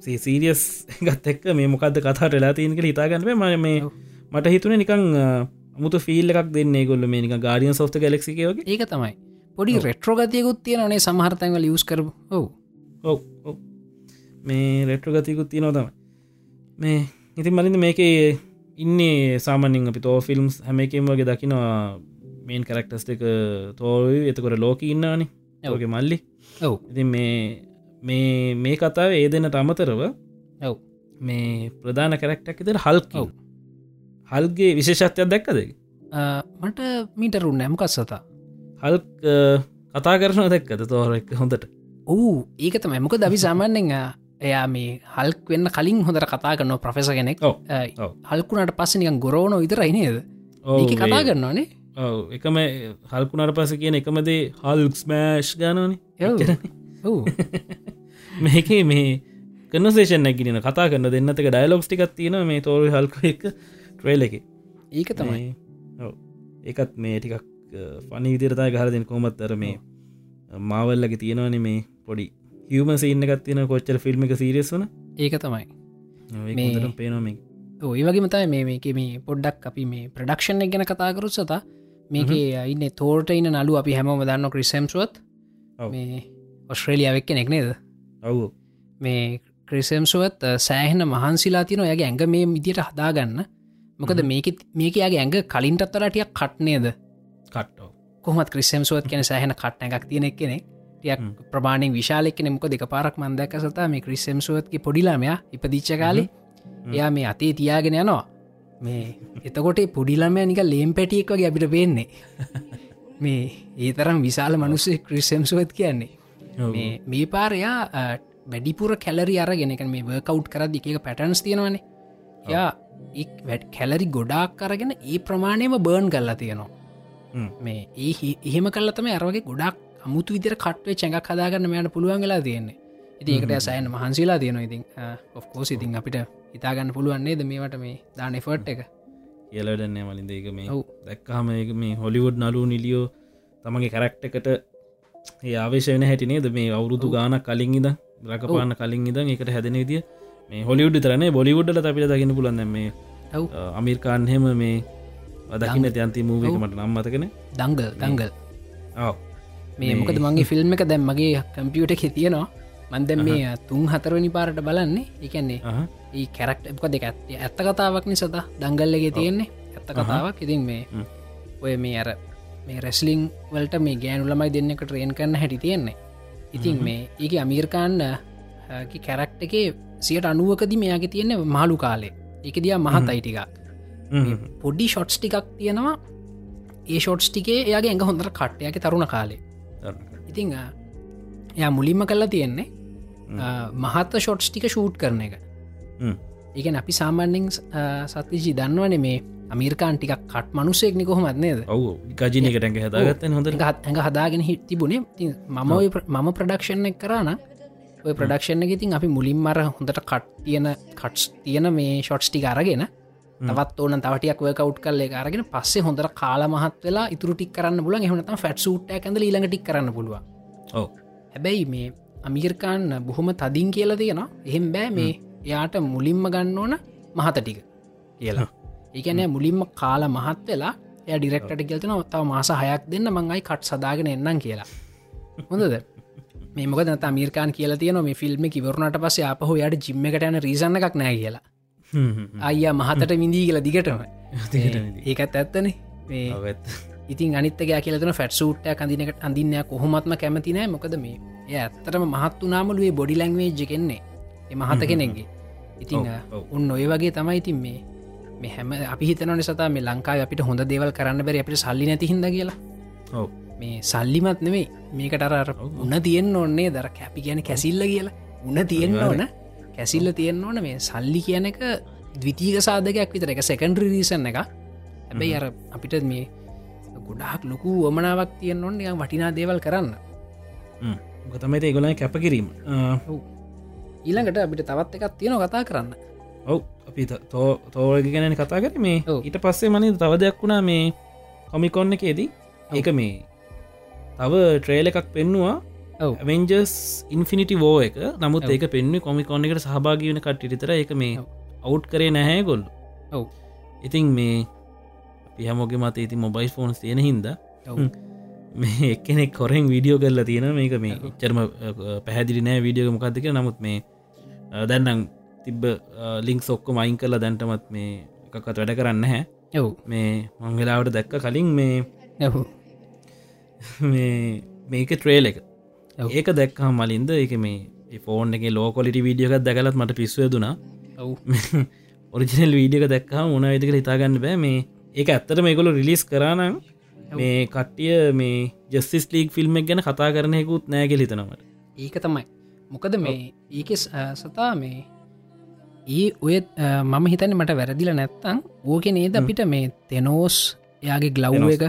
සීරියස් ගත් එක්ක මේ මොකක්ද කතාට වෙලා තියනක හිතාගන්න ම මේ. මට හිතුන නිකං මුතු ෆිල් එකක් දෙන්නේ ගොල්ල මේනික ගාඩියන් සෝස්ත ගලෙක්සිකයෝගේ ඒක තමයි. පොඩි රෙට්‍රෝගතියකුත් තියෙනනේ සමහරතැන්වල යස් කර ඔවු. ඔව මේ රෙට්‍ර ගතිකුත් තියෙනවා තමයි. මේ ඉතින් මලින්ද මේකේ ඉන්නේ සාමනින් අපි තෝ ෆිල්ම්ස් හැම එකෙන් වගේ දකිනවා මේන් කරක්ටස් එක තෝයි එතකොට ලෝක ඉන්නානේ ඇවගේ මල්ලි. ඔව්. ඉතින් මේ මේ මේ කතාව ඒ දෙන්නට අමතරව ඔව්. මේ ප්‍රධාන කරක්ටක් ඉතර හල්ක ඔව්. හල්ගේ විශේෂත්වයක් දැක්කද මට මීටරුන් නැමකත් සතා? හල් කතා කරන දැක්කද තෝර එක හොඳට? ඕ ඒක තමයි. මොක දවි සාමාන්‍යෙන් එයා මේ හල්ක් වෙන්න කලින් හොඳට කතා කරන්න ප්‍රෆෙස කෙනෙක්. හල්කුණට පස්සනිකන් ගොරෝන විතර ඉනේද ඒක කතා කරන්නවානේ ඔව එකම හල්කුණට පස කියන එකමදේ හල්ක්ස් මෑෂ් ගනන මේක මේ කනසේෂන් නැකින කතා කරන්න දෙන්නතක ඩයිලොක්ස් ටිකත් තියෙන මේ තෝර හල්ක එක ට්‍රේල එක. ඒක තමයි. ඒකත් මේ ටිකක් පනි විදිරතා ගහරදෙන් කොමත්තර මේ මාවල්ලක තියෙනවන මේ පොඩි හිවම සින්න එකත් තියෙන කොච්චර ෆිල්ම් එක සිරියස් වන ඒක තමයි. පේනොම ඔය වගේ මතයි මේ මේක මේ පොඩ්ඩක් අපි මේ ප්‍රඩක්ෂණ ගැන කතාකරුත් සතා මේක ඉන්න තෝට ඉන්න නලු අපි හැමෝම දන්න ක්‍රිසම්ස්ුවත්. මේ ඔස්ට්‍රේලියාවක් කෙනෙක් නේද? ඔවු. මේ ක්‍රිසම්සුවත් සෑහෙන මහන්සිලා තියන ඔයගේ ඇඟ මේ විදියට හදාගන්න මොකද මේක මේකයාගේ ඇඟ කලින්ටත්තලටියක් කට්නේද කට්ටෝ කොහමත් ක්‍රිසම්සුවත් කියන සෑහෙන කට්න එකක් තියෙනෙක් කෙනෙක් ටියක්. ප්‍රමාණෙන් විශාලෙක් කෙනෙ මොක දෙක පාරක් මන්දක සතා මේ ක්‍රිසම්සුවත්ගේ පොඩිලාමයා ඉපදිච්ච කාලේ. එයා මේ අතේ තියාගෙන යනවා. මේ එතකොට පොඩිලමය නික ලේම් පැටියෙක් වගේ අපිට පේන්නේ. *laughs* මේ ඒ තරම් විශාල මනුස්සේ ක්‍රිසම්සුවත් කියන්නේ. මේ පාරයා වැඩිපුර කැලරි අරගෙන එක මේ වර්කව් කරද එක පැටන්ස් තියෙනවනේ. යා වැඩ කැලරි ගොඩාක් කරගෙන ඒ ප්‍රමාණයම බර්න් කල්ලා තියෙනවා. මේ ඒ හි- එහෙම කල්ලතම අරවගේ ගොඩක් අමුතු විදිර කට්වේ චැඟක් හදාගන්න මයට පුළුවන් වෙලා තියෙන්නේ. ඉති ඒකට සෑන මහන්සිලා තියෙනවා. ඉතින් ඔෆ්කෝස් ඉතින් අපිට හිතාගන්න පුළුවන්න්නේද මේවට මේ දාන එෆර්ට් එක? කියලඩන්නේ මලින්ද ඒක මේ. දැක්කාම ඒක මේ හොලිවුඩ් නලු නිලියෝ තමගේ කරක්ටකට ඒ ආවේශයන හැටිනේද මේ අවුරුදු ගාන කලින් ඉද රකපාන්න කලින් ඉදන් එකට හැදෙන විදිිය මේ හොලිවුඩ් තරනේ බොලිවුඩ්ල අපිට දකින්න පුලන්න මේ ඔව්. අමිර්කාන් හෙම මේ අදකින්න තියන්ති මූවක මට නම්මතකන දංගල් දංගල් ආව. මේ මොකද මගේ ෆිල්ම් එක දැම් මගේ කම්පියට හිතියනවා මන්දැම් මේ තුන් හතරවනි පාරට බලන්නේ. එකන්නේ ඒ කැරක්ට එක දෙක ඇත්ත ඇත්ත කතාවක් නිසත දංගල්ලගේ තියෙන්නේ ඇත්ත කතාවක්. ඉතින් මේ. ඔය මේ අර මේ රැස්ලිං වලට මේ ගෑනුලමයි දෙන්නක ට්‍රේන් කරන්න හැටි තියෙන්නේ. ඉතින් මේ ඒක අමීර්කාන්න කැරක්ට එක සියට අනුවකද මෙයාගේ තියෙන්නේ මාලු කාලේ. එක දිය මහත් අයිටිකක් පොඩි ෂොට්ස් ටිකක් තියෙනවා. ඒ ෂොට්ස් ටිකේ එයාගේ ඇඟ හොඳර කට්ටයක තරුණ කාලේ. ඉතිං එයා මුලින්ම කල්ලා තියෙන්නේ මහත්ත ෂොට්ස් ටික ෂූට් කරන එක. ඒකන අපි සාමාන්‍යෙන් සත්තිජි දන්නවන මේ අමිර්කාන් ටික කට් මනුසෙක්නි කොහොමත් නේද? ඔවු ගජනකට ඇඟ හදාගත්තන හොඳ ඇඟ හදාගෙන හි තිබුණේ. ති මම මම ප්‍රඩක්ෂණ කරන ඔය ප්‍රඩක්ෂණ එක ඉතින් අපි මුලින් මර හොඳට කට් තියෙන කට්ස් තියෙන මේ ෂොට්ස් ටි අරගෙන තවත් ඕන තවටයක් කව් කල්ල අරගෙන පස්සේ හොඳර කාල මහත් වෙලා ඉතුර ටික් කරන්න පුලන් එහනත ෆැට් සූට් ඇඳ ඊළඟ ටික් කරන්න පුළුව ඔව. හැබැයි මේ අමිර්කාන් බොහොම තදින් කියලා තියෙනවා. එහෙම බෑ මේ එයාට මුලින්ම ගන්න ඕන මහත ටික කියලා. ඒකනෑ මුලින්ම කාල මහත් වෙලා එය ඩිරෙක්ට කියල්තන ඔත්තාව මාස හයක් දෙන්න මංගයි කට් සදාගෙන එන්නම් කියලා. හොඳද මේ මොක නත අමිර්කාන් කියලා තියන මේ ෆිල්ම් කිවරුණට පස අපහ යට ජිම්ම එකට යන රීසන්න එකක් නෑ කියලා. අයියා මහතට විඳී කියලා දිගටම. ඒකත් ඇත්තනේ. ඉතින් අනිත්තක කියලන ෆැට සූට්ට කඳනකට අඳන්න කොහොමත්ම කැමතිනෑ මොකද මේ එය ඇත්තටම මහත්තු නාමලුවේ බොඩි ලැංවේජ් කෙන්නේ එ මහත කෙනෙක්ගේ. ඉතිං. උන් ඔය වගේ තමයි ඉතින් මේ මේ හැම අපි හිතනන සතා මේ ලංකාව අපිට හොඳ දේවල් කරන්න බැරි අපිට සල්ලි නැති හිද කියලා. ඔව මේ සල්ලිමත් නෙවෙයි මේකට අර උන්න තියෙන් ඔන්නේ දර කැපි කියන කැසිල්ල කියලා. උන්න තියෙන්න්න ඕන. කැසිල්ල තියෙන්න්න ඕන. මේ සල්ලි කියන එක දවිතීක සාධකයක් විතර එක සෙකන්ඩ්‍රි රීසන් එක හැබැයි අර අපිට මේ ගොඩාක් ලොකු වමනාවක් තියෙන් ඔන්න වටිනා දේවල් කරන්න. ගතමත ඒගොලයි කැප කිරීම ඊළඟට අපිට තවත් එකක් තියෙන කතා කරන්න. ඔව්. අපි තෝරග ගැන කතා කර. මේ. ඊට පස්සේ මනි තව දෙයක් වුණා මේ කොමිකොන්න එකේදී. ඒක මේ තව ට්‍රේල එකක් පෙන්නවා. වෙන්ජස් ඉන්ෆිනිටි වෝ එක. නමුත්. ඒක පෙන්ව කොමිකොන්න එකට සහභාග වන කට්ටිතර එක මේ. අවුට් කරේ නැහැ ගොල්ල ඔව්. ඉතින් මේ අපි හැමෝගේ මත ඉති මොබයිල් ෆෝන්ස් තියෙන හින්ද. මේ එක්කෙනෙක් කොරෙන් වීඩියෝ කරලා තියෙන මේක මේ චරම පැහැදිලි නෑ වීඩියෝ මොකක්දක නමුත් මේ දැන්නම් තිබ්බ ලිංක් සොක්කො මයින් කරලා දැන්ටමත් මේ එකකත් වැඩ කරන්න හැ ඔව්. මේ මංවෙලාවට දැක්ක කලින් මේ මේ *laughs* මේක ට්‍රේල් එක. ඒක දැක්කහම් මලින්ද එක මේ ෆෝන් එක ලෝකොලිටි වීඩියෝකත් දැකලත් මට පිස්ව දුනා ඔව්. ඔරිජිනල් වීඩියක දැක්කා මොන විදිකට හිතාගන්න බෑ. මේ ඒක ඇත්තට මේකොල රිලිස් කරනම් මේ කට්ටිය මේ ජස්සිස් ලීක් ෆිල්ම් එක ගැන කතා කරනයකුත් නෑගෙ හිතනවට ඒක තමයි. මොකද මේ ඒක සතා මේ ඒ ඔය මම හිතන්න මට වැරදිල නැත්තං ඕක නේද අපිට මේ තෙනෝස් එයාගේ ග්ලව් එක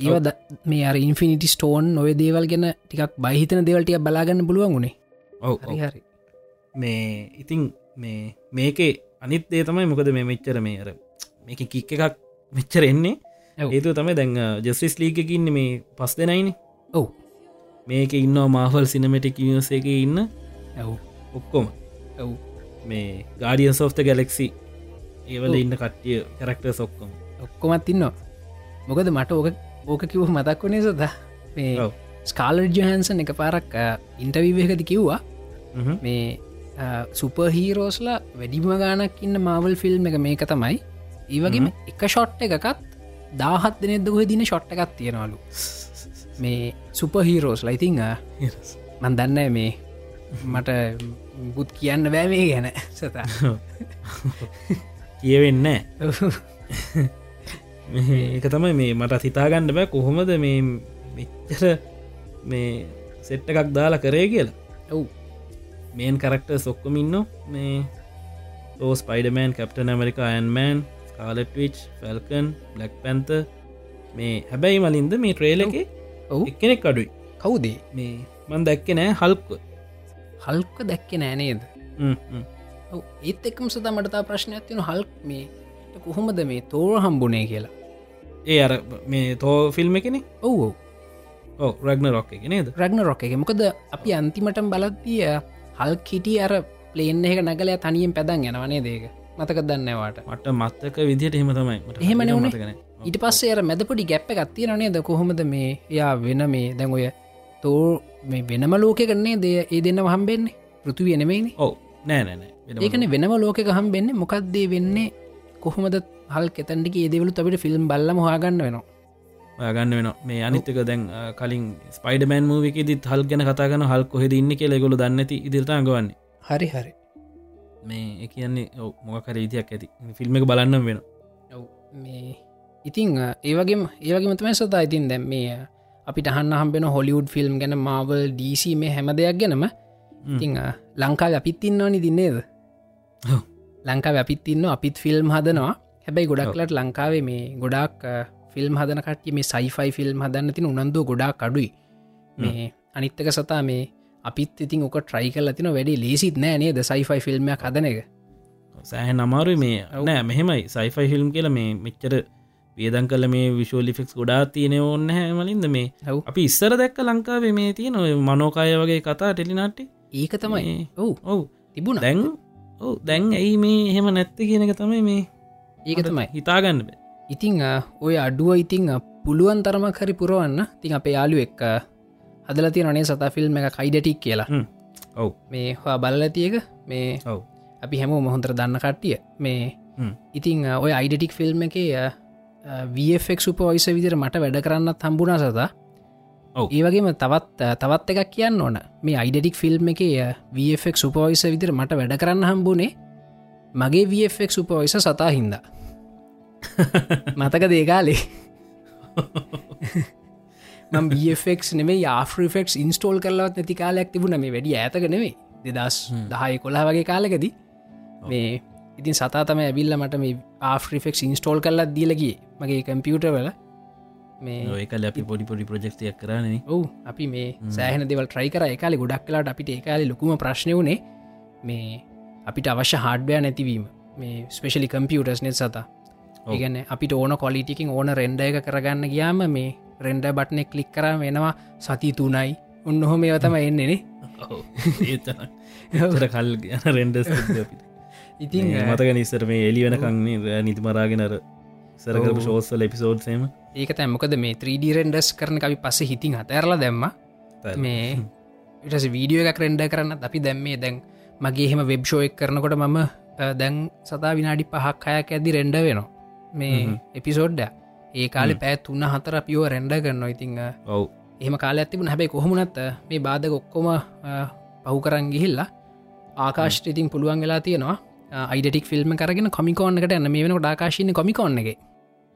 ඒව ද- මේ අර ඉන්ෆිනිටි ස්ටෝන් ඔය දේවල් ගැන ටිකක් බහිතන දේවල්ටිය බලාගන්න පුළුවන් වුණේ ඔව හරි මේ ඉතිං මේ මේකේ අනිත් දේ තමයි මොකද මේ මෙච්චර මේ අර මේක කික් එකක් මෙච්චර එන්නේ. ඒතු තමයි දැන් ජස්සිස් ලීකකින්න මේ පස් දෙනයින. ඔව්. මේක ඉන්න මාහල් සිනමටික් නිවස එක ඉන්න ඔව්. ඔක්කොම. ඔව්. මේ ගාඩියන් සෝෆ්ත ගැලෙක්සි ඒවල ඉන්න කට්ටිය කරක්ටර් සොක්කොම ඔක්කොමත් ඉන්නවා. මොකද මට ඕක ඕක කිව් මතක් වනේ සද මේ ඔව්. ස්කාලර් ජහන්සන් එක පාරක් ඉන්ටවීවකද කිව්වා. මේ සුපහීරෝස්ලා වැඩිම ගානක් ඉන්න මාවල් ෆිල්ම් එක මේක තමයි. ඒවගේම එක ෂොට් එකකත් දාහත් දෙනෙදගහ දින ෂොට් එකත් තියෙනවලු. මේ සුපහීරෝස් ලයිතිං මන් දන්න මේ මට බුත් කියන්න බෑ මේ ගැන. *laughs* සතා කියවෙන්න *laughs* ඒක තමයි මේ මට හිතාගන්න බෑ කොහොමද මේ මෙච්චර මේ සෙට්ට එකක් දාලා කරේ කියලා. ඔව්. මේන් කරක්ට සොක්කම ඉන්න මේ ලෝ Spiderman Captain America ඇන්මෑන් Scarlet Witch Falcon Black Panther මේ හැබැයි මලින්ද මේ ට්‍රේල එක ඔව්. එක්කෙනෙක් අඩුයි. කවුදේ? මේ මන් දැක්ක නෑ හල්ක්ව හල්ක දැක්ක නෑනේද ඔව් ඒත් එක්කම සතා මටතා ප්‍රශ්නයක් තියන හල්ක් මේ කොහොමද මේ තෝර හම්බුනේ කියලා ඒ අර මේ තෝ ෆිල්ම් එකනෙ? ඔව් ඕ රග්න රොක් එක නේද? රග්න රොක එක. මොකද අපි අන්තිමටම් බලත්තිය හල් කිටි අර ප්ලේන් එක නගලය තනියෙන් පැදන් යනවනේ දේක මතක දන්නවාට මට මත්තක විදිහට එහෙම තමයි. මට එහෙම හරියට නෙවුනේ. මතක නෑ. ඊට පස්සේ අර මැදපොඩි ගැප්ප ගත්තිය නනේ ද කොහොමද මේ යා වෙන මේ දැන් ඔය තෝ මේ වෙනම ලෝක කරන්නේ දේ ඒ දෙන්න හම්බෙන්නේ? පෘතුවිය නෙමයිනි. නෑ නෑනෑ ඒකන වෙනම ලෝක හම්බෙන්නේ. මොකක්දේ වෙන්නේ? කොහොමද හල් කෙතැන්ටික ඒදවලු තබට ෆිල්ම් බල්ලම හගන්න වෙනවා. ගන්න වෙන මේ අනිත්තක දැන් කලින් ස්පයිඩමෑන් මූවිකෙදිත් හල් ගැන කතාගන හල් කොහෙද ඉන්න කිය ලෙගොල දන්නති ඉදිරිත අඟවන්නේ හරි හරි. මේ කියන්නේ ඔව් මොකකර විදියක් ඇති. ෆිල්ම් එක බලන්නම් වෙන මේ ඉතිං ඒවගේම ඒවගේ මතම සතා ඉතින් දැම් මේ අපිට අහන්න හම්බෙන හොලිවුඩ් ෆිල්ම් ගැන මාවල් DC මේ හැම දෙයක් ගැනම ඉතිං ලංකාව අපිත් ඉන්නවනි දින්නේද. ලංකාව අපිත් ඉන්න අපිත් ෆිල්ම් හදනවා හැබැයි ගොඩක්ලට ලංකාවේ මේ ගොඩක් ෆිල්ම් හදන කට්ටිය මේ සයිෆයි ෆිල්ම් හදන්න තින උනන්දුව ගොඩා කඩුයි මේ අනිත්තක සතා මේ අපිත් ඉතින් ඕක ට්‍රයි කල තින වැඩි ලේසිත් නෑ නේද සයිෆයි ෆිල්ම්යක් හදන එක. සෑහ නමාරු මේ. නෑ මෙහෙමයි. සයිෆයි ෆිල්ම් කියල මේ මෙච්චර වියදන් කල මේ විශෝලිෆික්ස් ගොඩා තියෙන ඕන්න හැමලින්ද මේ. අපි ඉස්සර දැක්ක ලංකාවේ මේ තියෙන මනෝකාය වගේ කතා ටෙලිනාට්ටි ඒක තමයි. ඔව්. ඔව්. තිබුණ. දැන් ඔව් දැන් ඇයි මේ එහෙම නැත්ත කියන එක තමයි මේ ඒක තමයි. හිතාගන්න ඉතිං ඔය අඩුව ඉතිං පුළුවන් තරමක් හරි පුරුවන්න. තින් අපේ යාලු එක් හදලති රනේ සතා ෆිල්ම් එක කයිඩටික් කියලා. ඔව්. මේ හවා බලලතියක මේ ඔව්. අපි හැම මොහොන්තර දන්න කට්ටිය. මේ. ඉතිං ඔය අයිඩටික් ෆිල්ම් එක වෆෙක් සුපෝයිස විදිර මට වැඩ කරන්නත් හම්බුණ සතා. ඔව්. ඒවගේම තවත් තවත් එකක් කියන්න ඕන. මේ අයිඩටික් ෆිල්ම් එක වෆෙක් සුපෝයිස විදිර මට වැඩ කරන්න හම්බුණේ මගේ වෆෙක් සුපෝයිස සතා හින්දා මතක දේකාලේ බෆෙක් නෙේ ආෆිෆෙක් ඉන්ස්ටෝල් කරලවත් නැති කාලයක් තිබුණ. මේ වැඩි ඇතක නෙවේ දෙදස් දහය කොලා වගේ කාලෙකදී. මේ ඉතින් සතා තම ඇවිල්ල මට මේ ආෆිෆෙක් ඉන්ස්ටෝල් කරලත් දීලගේ මගේ කම්පියුට වල. මේ ඒකල අපි පොඩි පොඩි ප්‍රජෙක්තියක් කරන්නේ ඔවු අපි මේ සෑහන දෙවල් ට්‍රයි කර. එකකාලි ගොඩක් කලාට අපිට ඒකාලි ලොකුම ප්‍රශ්නය වනේ මේ අපිට අවශ්‍ය හාඩ්බය නැතිවීම. මේ ස්පේෂලි කම්පියුටස් නෙත් සතා ඒගන අපිට ඕන කොලිටිකින් ඕන රෙන්ඩ එක කරගන්න ගියාම මේ රෙන්ඩ බට්නෙ කලික් කර වෙනවා සති තුනයි. උන්නහොම ඒවතම එන්නේනේ ඒතර කල් ගැන අපිට. ඉතින් මතක නිස්සර මේ එලි වෙනකන්නේ නිතිමරාගෙනර සරකරපු ශෝස්සල එපිසෝඩ්සේම ඒක තැමකද මේ 3D රෙන්ඩස් කරන අපි පස්ස හිතින් අතඇරලා දැම්ම. මේ ඉටස වීඩියෝ එකක් රෙන්ඩ කරන්න අපි දැම්මේ දැන් මගේ එහෙම වෙබ්ෂෝයක් කරනකොට මම දැන් සතා විනාඩි පහක් අයක් ඇදදි රෙන්ඩ වෙනවා මේ එපිසෝඩ්ඩ ඒ කාලෙ පෑ තුන්න හතර පියෝ රැන්ඩ කරන්න ඉතිං ඔව්. එහෙම කාල ඇතිබුණ හැබැයි කොහොමනත් මේ බාධක ඔක්කොම පහු කරන් ගිහිල්ලා ආකාශ ඉතින් පුළුවන් වෙලා තියෙනවා. අයිඩටික් ෆිල්ම් කරගෙන කොමිකෝන්නකට එන්න මේ වෙනකට ආකාශීන කොමිකොන්න එක.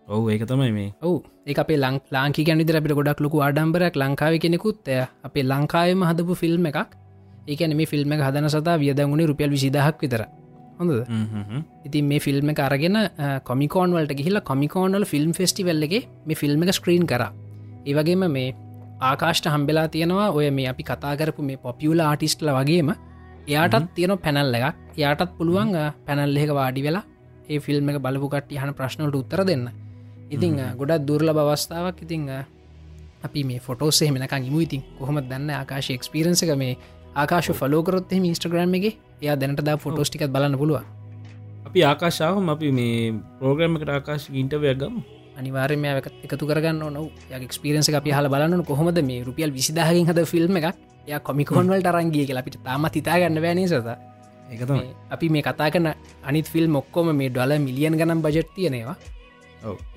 ඔවු ඒක තමයි මේ. ඔවු. ඒ අපේ ලං ලාංකි ගැනිදර අපිට ගොඩක් ලොකු ආඩම්බරක් ලංකාව කෙනෙකුත් අපේ ලංකාවම හදපු ෆිල්ම් එකක්. ඒකන මේ ෆිල්ම් එක හදන සතා වියදගුණේ රුපියල් විසිදහක් විතර හොඳද? ඉතින් මේ ෆිල්ම් එක අරගෙන කොමිකෝන් වලට ගිහිල්ලා කොමිකෝනල් ෆිල්ම් ෆෙස්ටිවල් එක මේ ෆිල්ම් එක ස්ක්‍රීන් කර. ඒවගේම මේ ආකාෂ්ට හම්බෙලා තියෙනවා ඔය මේ අපි කතා කරපු මේ පොපියුල ආටිස්ටල වගේම එයාටත් තියෙන පැනල් එකක්. එයාටත් පුළුවන් පැනල් එක වාඩි වෙලා ඒ ෆිල්ම් එක බලපුකට යහන ප්‍රශ්නවලට උත්තර දෙන්න. ඉතිං ගොඩක් දුර්ල බවස්ථාවක් ඉතිං අපි මේ ෆොටෝසේ මෙනකං ඉමු. ඉතින් කොහොම දන්න ආකාශ එක්ස්පිරන්ස එක මේ ආකාශ ෆලෝකරොත් එම ඉස්ට්‍රග්‍රම් එක. එයා දැනට දා ෆොටෝස්ටිකත් බලන්න පුළුව අපි ආකාශාවම අපි මේ පෝග්‍රම් එකට ආකාශ ඉන්ටවයක් ගම්. අනිවාර්යම එකතු කරගන්න නො ක්ස්පිරන්ස අපි හල බලන්න කොහොමද මේ රුපියල් විසිදාහකින් හද ෆිල්ම් එකක්? ය කොමිකොන්වලට අරංගිය කියලා අපිට තාම හිතාගන්න බෑනේ සත එකතම අපි මේ කතා කන අනිත් ෆිල් මොක්කොම මේ ඩොල මිලියන් ගනම් බජට් තියනවා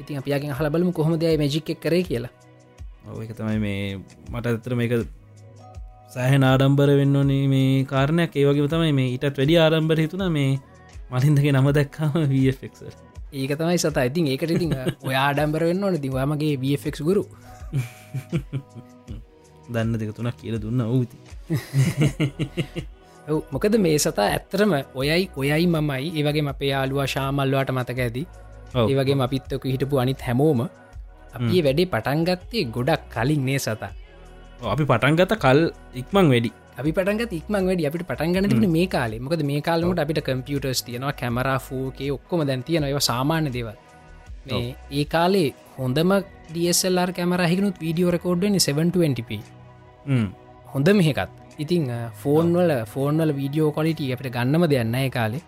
ඉතින් අපියගෙන් හල බලමු කොහොමදයි මජික් කරේ කියලා. ඔව එක තමයි මේ මට ඇතර මේක සෑහන ආඩම්බර වෙන්න ඕනේ මේ කාරණයක්. ඒවගේ තමයි මේ ඉටත් වැඩි ආරම්භර හිතුන මේ මලින්දගේ නම දැක්කාම වෆෙක්ස ඒක තමයි සත. ඉතින් ඒකට ඉතින් ඔය ආඩම්බර වෙන්න ඕන. දිවාමගේ වෆෙක් ගුරු. *laughs* දන්න දෙක තුනක් කියල දුන්න ඕති මොකද මේ සතා ඇත්තරම ඔයයි ඔයයි මමයි. ඒවගේ අපේ යාලුවා ශාමල්ලවාට මතක ඇති. ඒවගේ අපිත්තක හිටපු අනිත් හැමෝම. අපි වැඩේ පටන්ගත්තේ ගොඩක් කලින් නේ සතා අපි පටන්ගත කල් ඉක්මං වැඩි. අපි පටන්ග ඉක්මං වැඩි අපිට පටන්ගන්න තිබන මේ කාලේ. මොකද මේ කාලමට අපිට කම්පියටර්ස් තියෙනවා කැමරා ෆෝකේ ඔක්කොම දැන් තියෙන ඒව සාමාන්‍ය දේවල්. මේ ඒ කාලේ හොඳම ඩSLR කැමරහිකුත් වීඩියෝ රකෝඩ්ඩනි 720p හොඳ මෙහෙකත් ඉතිං ෆෝන්වල ෆෝන්වල වීඩියෝ කොලිට අපට ගන්නම දෙයන්න කාලේ.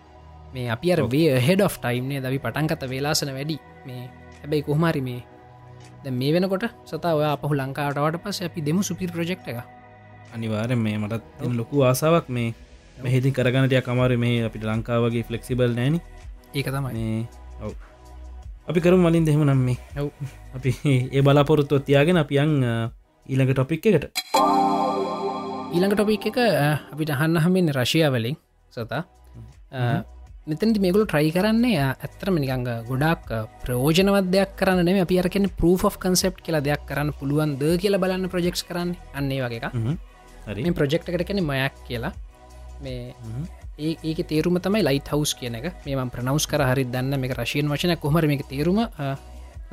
මේ අපි අර වේ හෙඩ of ටයිම්නේ දවි පටන්කත වෙලාසන වැඩි. මේ හැබැයි කොහමරි මේ මේ වෙනකොට සතා ඔය අපහු ලංකාටවට පස අපි දෙමු සුපිර් ප්‍රජෙක්් එක අනිවාරෙන් මේ මටත් ලොකු ආසාවක් මේ මෙහිති කරගනටය කමාර මේ අපිට ලංකාවගේ ෆලෙක්සිබල් නෑන ඒක තමයි. ඔව. අපි කරු මලින් දෙහෙම නම් මේ. ඔව්. අපි *laughs* ඒ බලාපොරොත්තුව තියාගෙන අපියන් ඊළඟ ටොපික් එකට. ඊළඟ ටොපික් එක අපිට අහන්න හමෙන් රශයාවලින් සතා මෙතැති මේගුල ට්‍රයි කරන්නේ ඇත්තරම නිකංග ගොඩක් ප්‍රෝජනවත් දෙයක් කරන්න අපි අරකෙන පරෝ of කන්සප් කියලා දෙයක් කරන්න පුළුවන් ද කියලා බලන්න ප්‍රජෙක්ස් කරන්න. අන්නේ වගේ එක මේ ප්‍රජෙක්් එකට කෙන මයක් කියලා. මේ ඒක තේරුම තමයි ලයිට හවස් කියන එක. මේම ප්‍රනවස් කර හරි දන්න මේ රශයෙන් වශන කොමර මේ තේරුම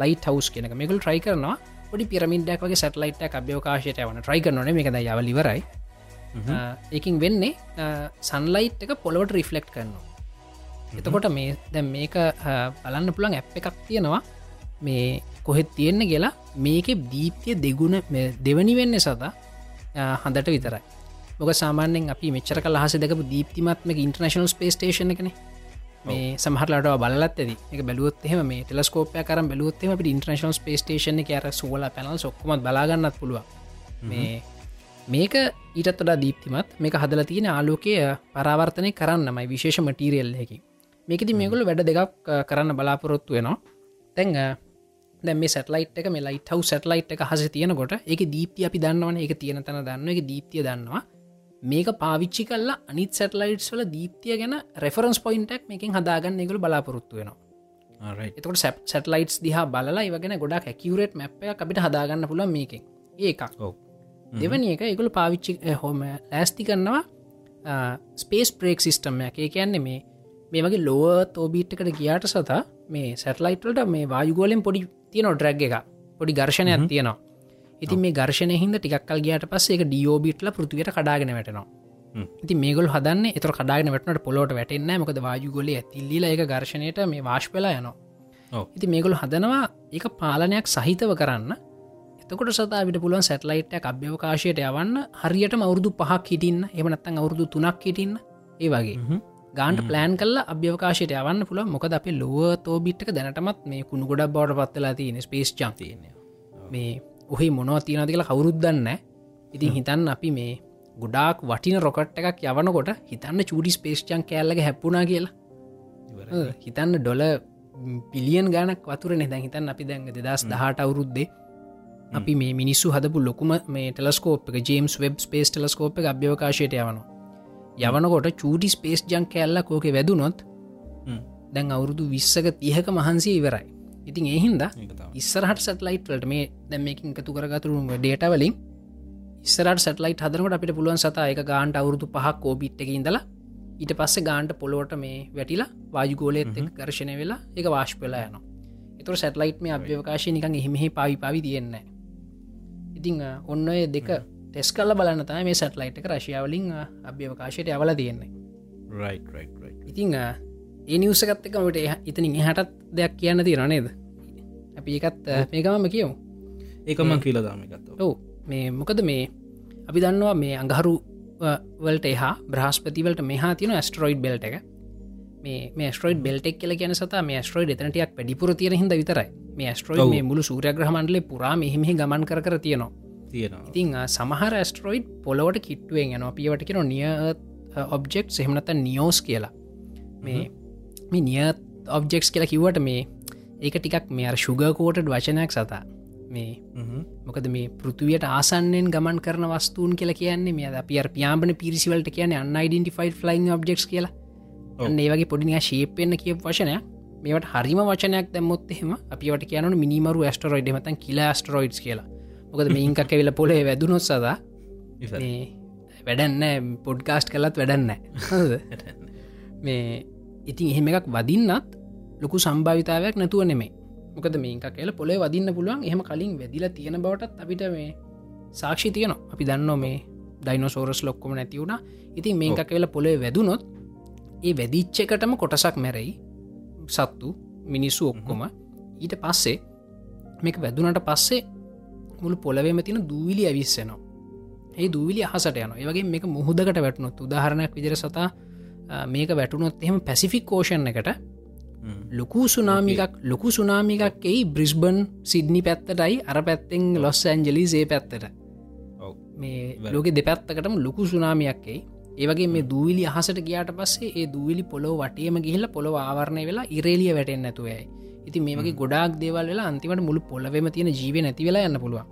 ලයිට හවස් කියනක මේකල් ට්‍රයි කරනවා. පොඩි පිරමින්ඩක් වගේ සැටලයිට අභ්‍යෝකාශයට වන ට්‍රයි කරන මේ යව ලිවරයි ඒකින් වෙන්නේ සන්ලයිට් එක පොළොවට රිෆලෙක්් කරනවා එතකොට මේ දැ මේක බලන්න පුළන් ඇ් එකක් තියෙනවා. මේ කොහෙත් තියෙන්න කියලා. මේක දීප්තිය දෙගුණ දෙවනි වෙන්න සතා හඳට විතරයි. මොක සාමානෙන් අපි මෙච්චර කලහස දෙක දීපතිමත්ම ඉන්ටර්නශනල් ස්පේස්ටේෂන කන මේ සමහරලට බලත් ඇද එක බැලුවත් එහම මේ ටෙලස්කෝපය කරම් බැලුවත්ම අපි ඉන්ටර්නශනල් ස්පේස්ටේෂන කියර සෝල පැනල් සොක්කමත් බලාගන්නත් පුළුව මේ මේක ඊටත් වඩා දීප්තිමත්. මේක හදල තියෙන ආලෝකය පරාවර්තනය කරන්නමයි විශේෂ මටීරියල් හැකි මේකති මේකුල වැඩ දෙකක් කරන්න බලාපොරොත්තු වෙනවා. තැන් දැ මේ සැටලයිට් එක මේ ලයිට හව සැටලයිට් එක හස තියෙනකොට එක දීප්ති අපි දන්නවන. එක තියෙන තැන දන්න එක දීප්තිය දන්නවා. මේක පාවිච්චි කල්ලා අනිත් සැටලයිට්ස් වල දීප්තිය ගැන රෙෆරන්ස් පොයින්ටක් මේකින් හදාගන්න එකකු බලාපොරොත්තු වෙනවා. එතකට සැප් සැටලයිටස් දිහා බලලා ඉවගෙන ගොඩක් ඇකිවරේට් මැප්ය අපිට හදාගන්න පුළ මේකින්. ඒකක් දෙවනි එක එකකුල පාවිච්චි හොම ලෑස්ති කරනවා ස්පේස් ප්‍රේක් සිිස්ටම්ය එක කියන්නේ මේ මේ වගේ ලෝව තෝබීට්කට ගියාට සතා මේ සැටලයිට්වලට මේ වායුගෝලෙන් පොඩි තියන ඩ්‍රැග් එක පොඩි ගර්ශණයක් තියෙනවා. ඉතින් මේ ගර්ශන හිද ටිකක්කල් ගියට පස්ස එක ඩියෝබිට්ල පෘතිවයට කඩාගෙන වැටනවා. ඉති මේගොල් හදන්න එතර කඩාගෙන වැටනට පොලොට වැටෙන්න මොකද වායුගොල ඇතිල්ල එක ගර්ශණයට මේ වාශ්පලා යනවා. ඉති මේගොල් හදනවා ඒක පාලනයක් සහිතව කරන්න. එතකොට සතාවිට පුළුවන් සැටලයිට්ට අභ්‍යවකාශයට යවන්න හරියට අවුරදු පහක් හිටින්න. එමනත්තන් අවුරදු තුනක් හිටින්න. ඒ වගේ ගාන්ට ප්ලෑන් කල්ල අභ්‍යවකාශයට යවන්න පුළ මොකද අපේ ලොව තෝබිට්ක දැනටමත් මේ කුණු ගොඩක් බවට පත්වෙලා තියෙන ස්පේස් චන්තියන්නේ මේ ඔහි මොනව තියෙනද කියලා කවුරුද්දන්න ඉතින් හිතන්න අපි මේ ගොඩාක් වටින රොකට් එකක් යවනකොට හිතන්න චූඩි ස්පේස්චන් කෑල්ලක හැප්පුනා කියලා. හිතන්න ඩොල පිලියන් ගානක් වතුර නැද හිතන් අපි දැන් දෙදස් දහට අවුරුද්දේ අපි මේ මිනිස්සු හදපු ලොකුම මේ ටෙලස්කෝප් එක ජේම්ස් වෙබ් ස්පේස් ටෙලස්කෝප් එක අභ්‍යවකාශයට යවනවා යවනකොට චූටි ස්පේස් ජං කැල්ල කෝක වැදුනොත් දැන් අවුරුදු විස්සක තියහක මහන්සේ ඉවරයි. ඉතින් එහින්ද ඉස්සරහට සටලයිට් වලට මේ දැම්මකින් එකතු කරගතුරුම ඩේට වලින් ඉස්සරට සටලයිට හදරකට අපිට පුළුවන් සතා එක ගාන්ට අවුරුදු පහක් කෝබිට් එක ඉඳලා ඊට පස්සේ ගාන්ට පොලොවට මේ වැටිලා වාජුගෝලෙත් එක් කරශණය වෙලා එක වාශ් පෙලා යන එතුර සැටලයිට් මේ අභ්‍යවකාශය නිකන් එහෙමෙහි පවි පවි තියෙන්නේ ඉතිං ඔන්න දෙක ටෙස් කල්ල බලන්න තම මේ සැටලයිට් එක රශයාවලින් අභ්‍යවකාශයට යවල තියෙන්නේ. ඉතිං ඒ නිවසකත් එකමට ඉතනින් එහටත් දෙයක් කියන්න ති රනේද අපි ඒකත් මේකමම කියමු. ඒකම කියල දාමකත් ඔව මේ මොකද මේ අපි දන්නවා මේ අඟහරු වලට එහා බ්‍රහස්පතිවලට මෙහා තින ස්ටරෝයිඩ් බෙල්ට එක. මේ ස්ටරෝයිඩ් බෙල්ටෙක් කියල කියන සත මේ ස්ටරෝයිඩ් එතනටයක් වැඩිපුර තියෙන හිද විතරයි. මේ ස්ටරෝයි මේ මුළු සූරයග්‍රහමන්ඩලේ පුරා මෙහිමි ගමන් කර තියෙනවා තියෙනවා. ඉතිං සමහර ස්ටරෝයිඩ් පොලොවට කිට්ටුවෙන් යන පිවට කියෙන නිය ඔබ්ෙක්් සෙහමනත නියෝස් කියලා. මේ මේ නියත් ඔබ්ජෙක්ස් කියලා කිව්වට මේ ඒක ටිකක් මේ ශුගකෝටඩ් වචනයක් සතා. මේ මොකද මේ පෘතුවයට ආසන්නෙන් ගමන් කරන වස්තුූන් කියලා කියන්නේ මේ අප පියාඹන පිරිසිවලට කියන අන්න යිඩන්ටිෆයිඩ් ෆලයින් ඔබ්ෙක්ස් කියලා. ඒ වගේ පොඩිනිය ශේපෙන්න්න කිය වචනය මේට හරිම වචනයක් දැමුත් එහෙම අපිට කියන මිනිමරු ස්ටරෝයිඩ් මතන් කියලා ස්ටරෝයිඩ් කියලා මොකද මේංකක් ඇවිල පොලේ වැදුනොත් සදා. වැඩන්න පොඩ්කාස්ට් කලත් වැඩන්න මේ ඉතින් එහෙම එකක් වදින්නත් ලොකු සම්භාවිතාවයක් නැතුව නෙමේ මොකද මේක කියල පොලේ වදින්න පුළුවන්. එහෙම කලින් වැදිලා තියෙන බවටත් අපිට මේ සාක්ෂි තියන අපි දන්න මේ ඩයිනෝසෝරස් ලොක්කොම නැතිවුණ ඉතින් මේක කියල පොලේ වැදුනොත් ඒ වැදිච්චකටම කොටසක් මැරයි. සත්තු මිනිස්සු ඔක්කොම. ඊට පස්සේ මේක වැදුනට පස්සේ මුළු පොලවේම තින දූවිලි ඇවිස්සනවා. ඒ දූවිලි අහසට යන ඒවගේ මේක මුහදකට වැටනොත් උදාහරණයක් විදිර සතා මේක වැටුනොත් එහෙම පැසිෆික් කෝෂණ එකට ලොකු සුනාමිකක් ලොකු සුනාමිකක් එයි බ්‍රිස්බන් සිද්නි පැත්තටයි අර පැත්තෙන් ලොස් ඇන්ජලි සේ පැත්තට. මේ ලෝක දෙපැත්තකටම ලොකු සුනාමියක්කෙයි ඒවගේ මේ දූවිලි අහසට ගියාට පස්සේ ඒ දූවිලි පොලො වටේම ගිහිල්ල පොළොව ආවරණය වෙලා ඉරේලිය වැටෙන් නැතුවයි ඉති මේ වගේ ගොඩක් දේවල් වෙලා අන්තිමට මුළු පොලවෙම තියෙන ජීව නැති වෙලා යන්න පුළුව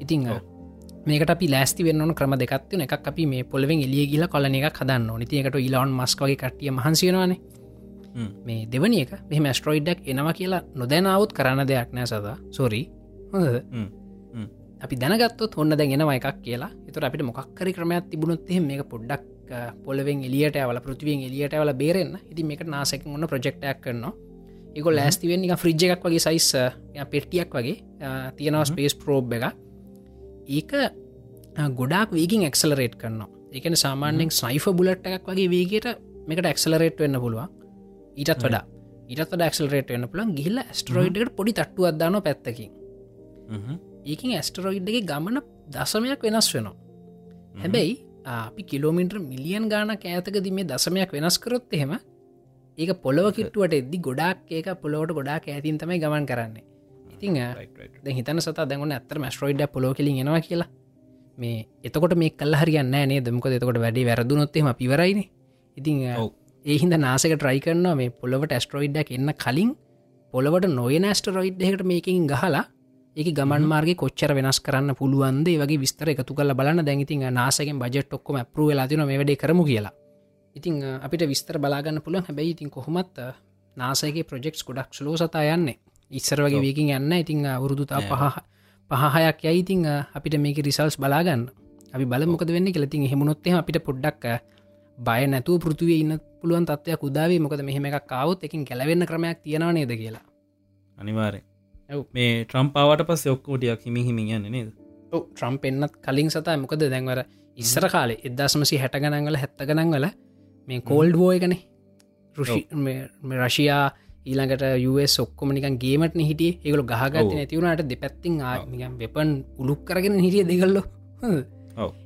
ඉතිං මේකට අපි ලෑස්ති වෙන්න ක්‍රම දෙකත්වන එකක් අපි මේ පොලවෙන් එලිය ගිල කොලන එක හදන්න නිතියකට ඉලාන් මස්කගේ කටිය මහන්සියනවානේ මේ දෙවනි එක මෙහම ස්ට්‍රෝයිඩ්ඩක් එනවා කියලා නොදැනාවත් කරන්න දෙයක් නෑ සදා. සොරී හොඳද? අපි දැනගත්තොත් ඔන්න දැන්ගෙනවා එකක් කියලා. එතුර අපිට මොක්කරි ක්‍රමයක් තිබුණොත් එහෙම මේ පොඩ්ඩක් පොලවෙන් එලියට ඇවල පෘතිවෙන් එලියට ඇවල බේරෙන්න්න ඉති මේක නාසක ඔන්න ප්‍රජෙක්්ටයක් කරනවා එක ලෑස්තිවෙන් එක ෆ්‍රිජ් එකක් වගේ සයිස් පෙට්ටියක් වගේ තියෙනවා ස්පේස් ප්‍රෝබ් එක ඒක ගොඩක් වීගින් එක්සලරේට් කරනවා. එකන සාමාන්‍යෙන් සයිෆ බුලට් එකක් වගේ වේගේට මේකට එක්සලරේට් වෙන්න පුළුවන්. ඊටත් වඩා. ඊටත් ඇක්සලරේට වෙන්න පුළන් ගිල්ල ස්ටරෝයිඩ්ට පොඩි තට්ටු අදදාන පැත්තකින්. ඒකින් ඇස්ටරෝයිඩ්ගේ ගමන දසමයක් වෙනස් වෙනවා. හැබැයි අපි කිලෝමිටර් මිලියන් ගානක් ඇතකද මේ දසමයක් වෙනස් කරොත් එහෙම ඒක පොලොව කිට්ටුවට එද්දි ගොඩක් ඒක පොලොවට ගොඩක් ඇතින් තමයි ගමන් කරන්නේ. ඉතිං හිතන සත දැගන ඇතර මස්ට්‍රෝයිඩ් පොලෝ කලින් එනවා කියලා. මේ එතකොට මේ කල් හරියන්න නේ දෙමක එතකොට වැඩි වැරදුනොත්තෙම පිවරයින ඉතිං ඒහින්ද නාසක ට්‍රයි කරනවා මේ පොළොවට ඇස්ට්‍රෝයිඩ්ඩක් එන්න කලින් පොළොවට නොය නස්ටරෝයිඩ් එකට මේකින් ගහලා ඒක ගමන් මාර්ග කොච්චර වෙනස් කරන්න පුළුවන්ද? වගේ විස්තර එකතු කල බලන්න. දැඟඉතින් නාසකෙන් බජට් ඔක්කොම පරු වෙලාතින මේ වැඩේ කරමු කියලා ඉතිං අපිට විස්තර බලාගන්න පුළුවන්. හැබැයි ඉතින් කොහොමත් නාසගේ ප්‍රජෙක්ස් ගොඩක් සලෝ සතා යන්නේ. ඉස්සර වගේ වේකින් යන්න. ඉතිං අවුරුදුතා පහ පහහයක් යයිඉතිං අපිට මේක රිසල්ස් බලාගන්න. අපි බලමොකද වෙන්න කෙලතින් හෙමුණොත්තේ අපිට පොඩ්ඩක් බය නැතු පෘතිවේ ඉන්න පුළුවන් තත්වයක් උදාවේ මොකද මෙහෙම එකක් කවුත් එකින් කැලවෙන්න ක්‍රමයක් තියෙනවා නේද කියලා. අනිවාරය මේ ට්‍රම්පාවට පස් ඔක්කෝටියක් හිමි හිමි යන්න නේද? ට්‍රම්ප එන්නත් කලින් සතා. මොකද දැන්වර ඉස්සර කාලේ එදස්මසි හැට ගනන්ගල හැත්ත ගනන්ගල මේ කෝල්ඩ් වෝයකනේ රශයා ඊළඟට යස් ඔක්කොම නිකන් ගේමට හිටිය. ඒගල ගහගත නැතිවුණට දෙපැත්තිං ආමිකන් වෙපන් උළුක් කරගෙන හිටිය දෙගල්ලො.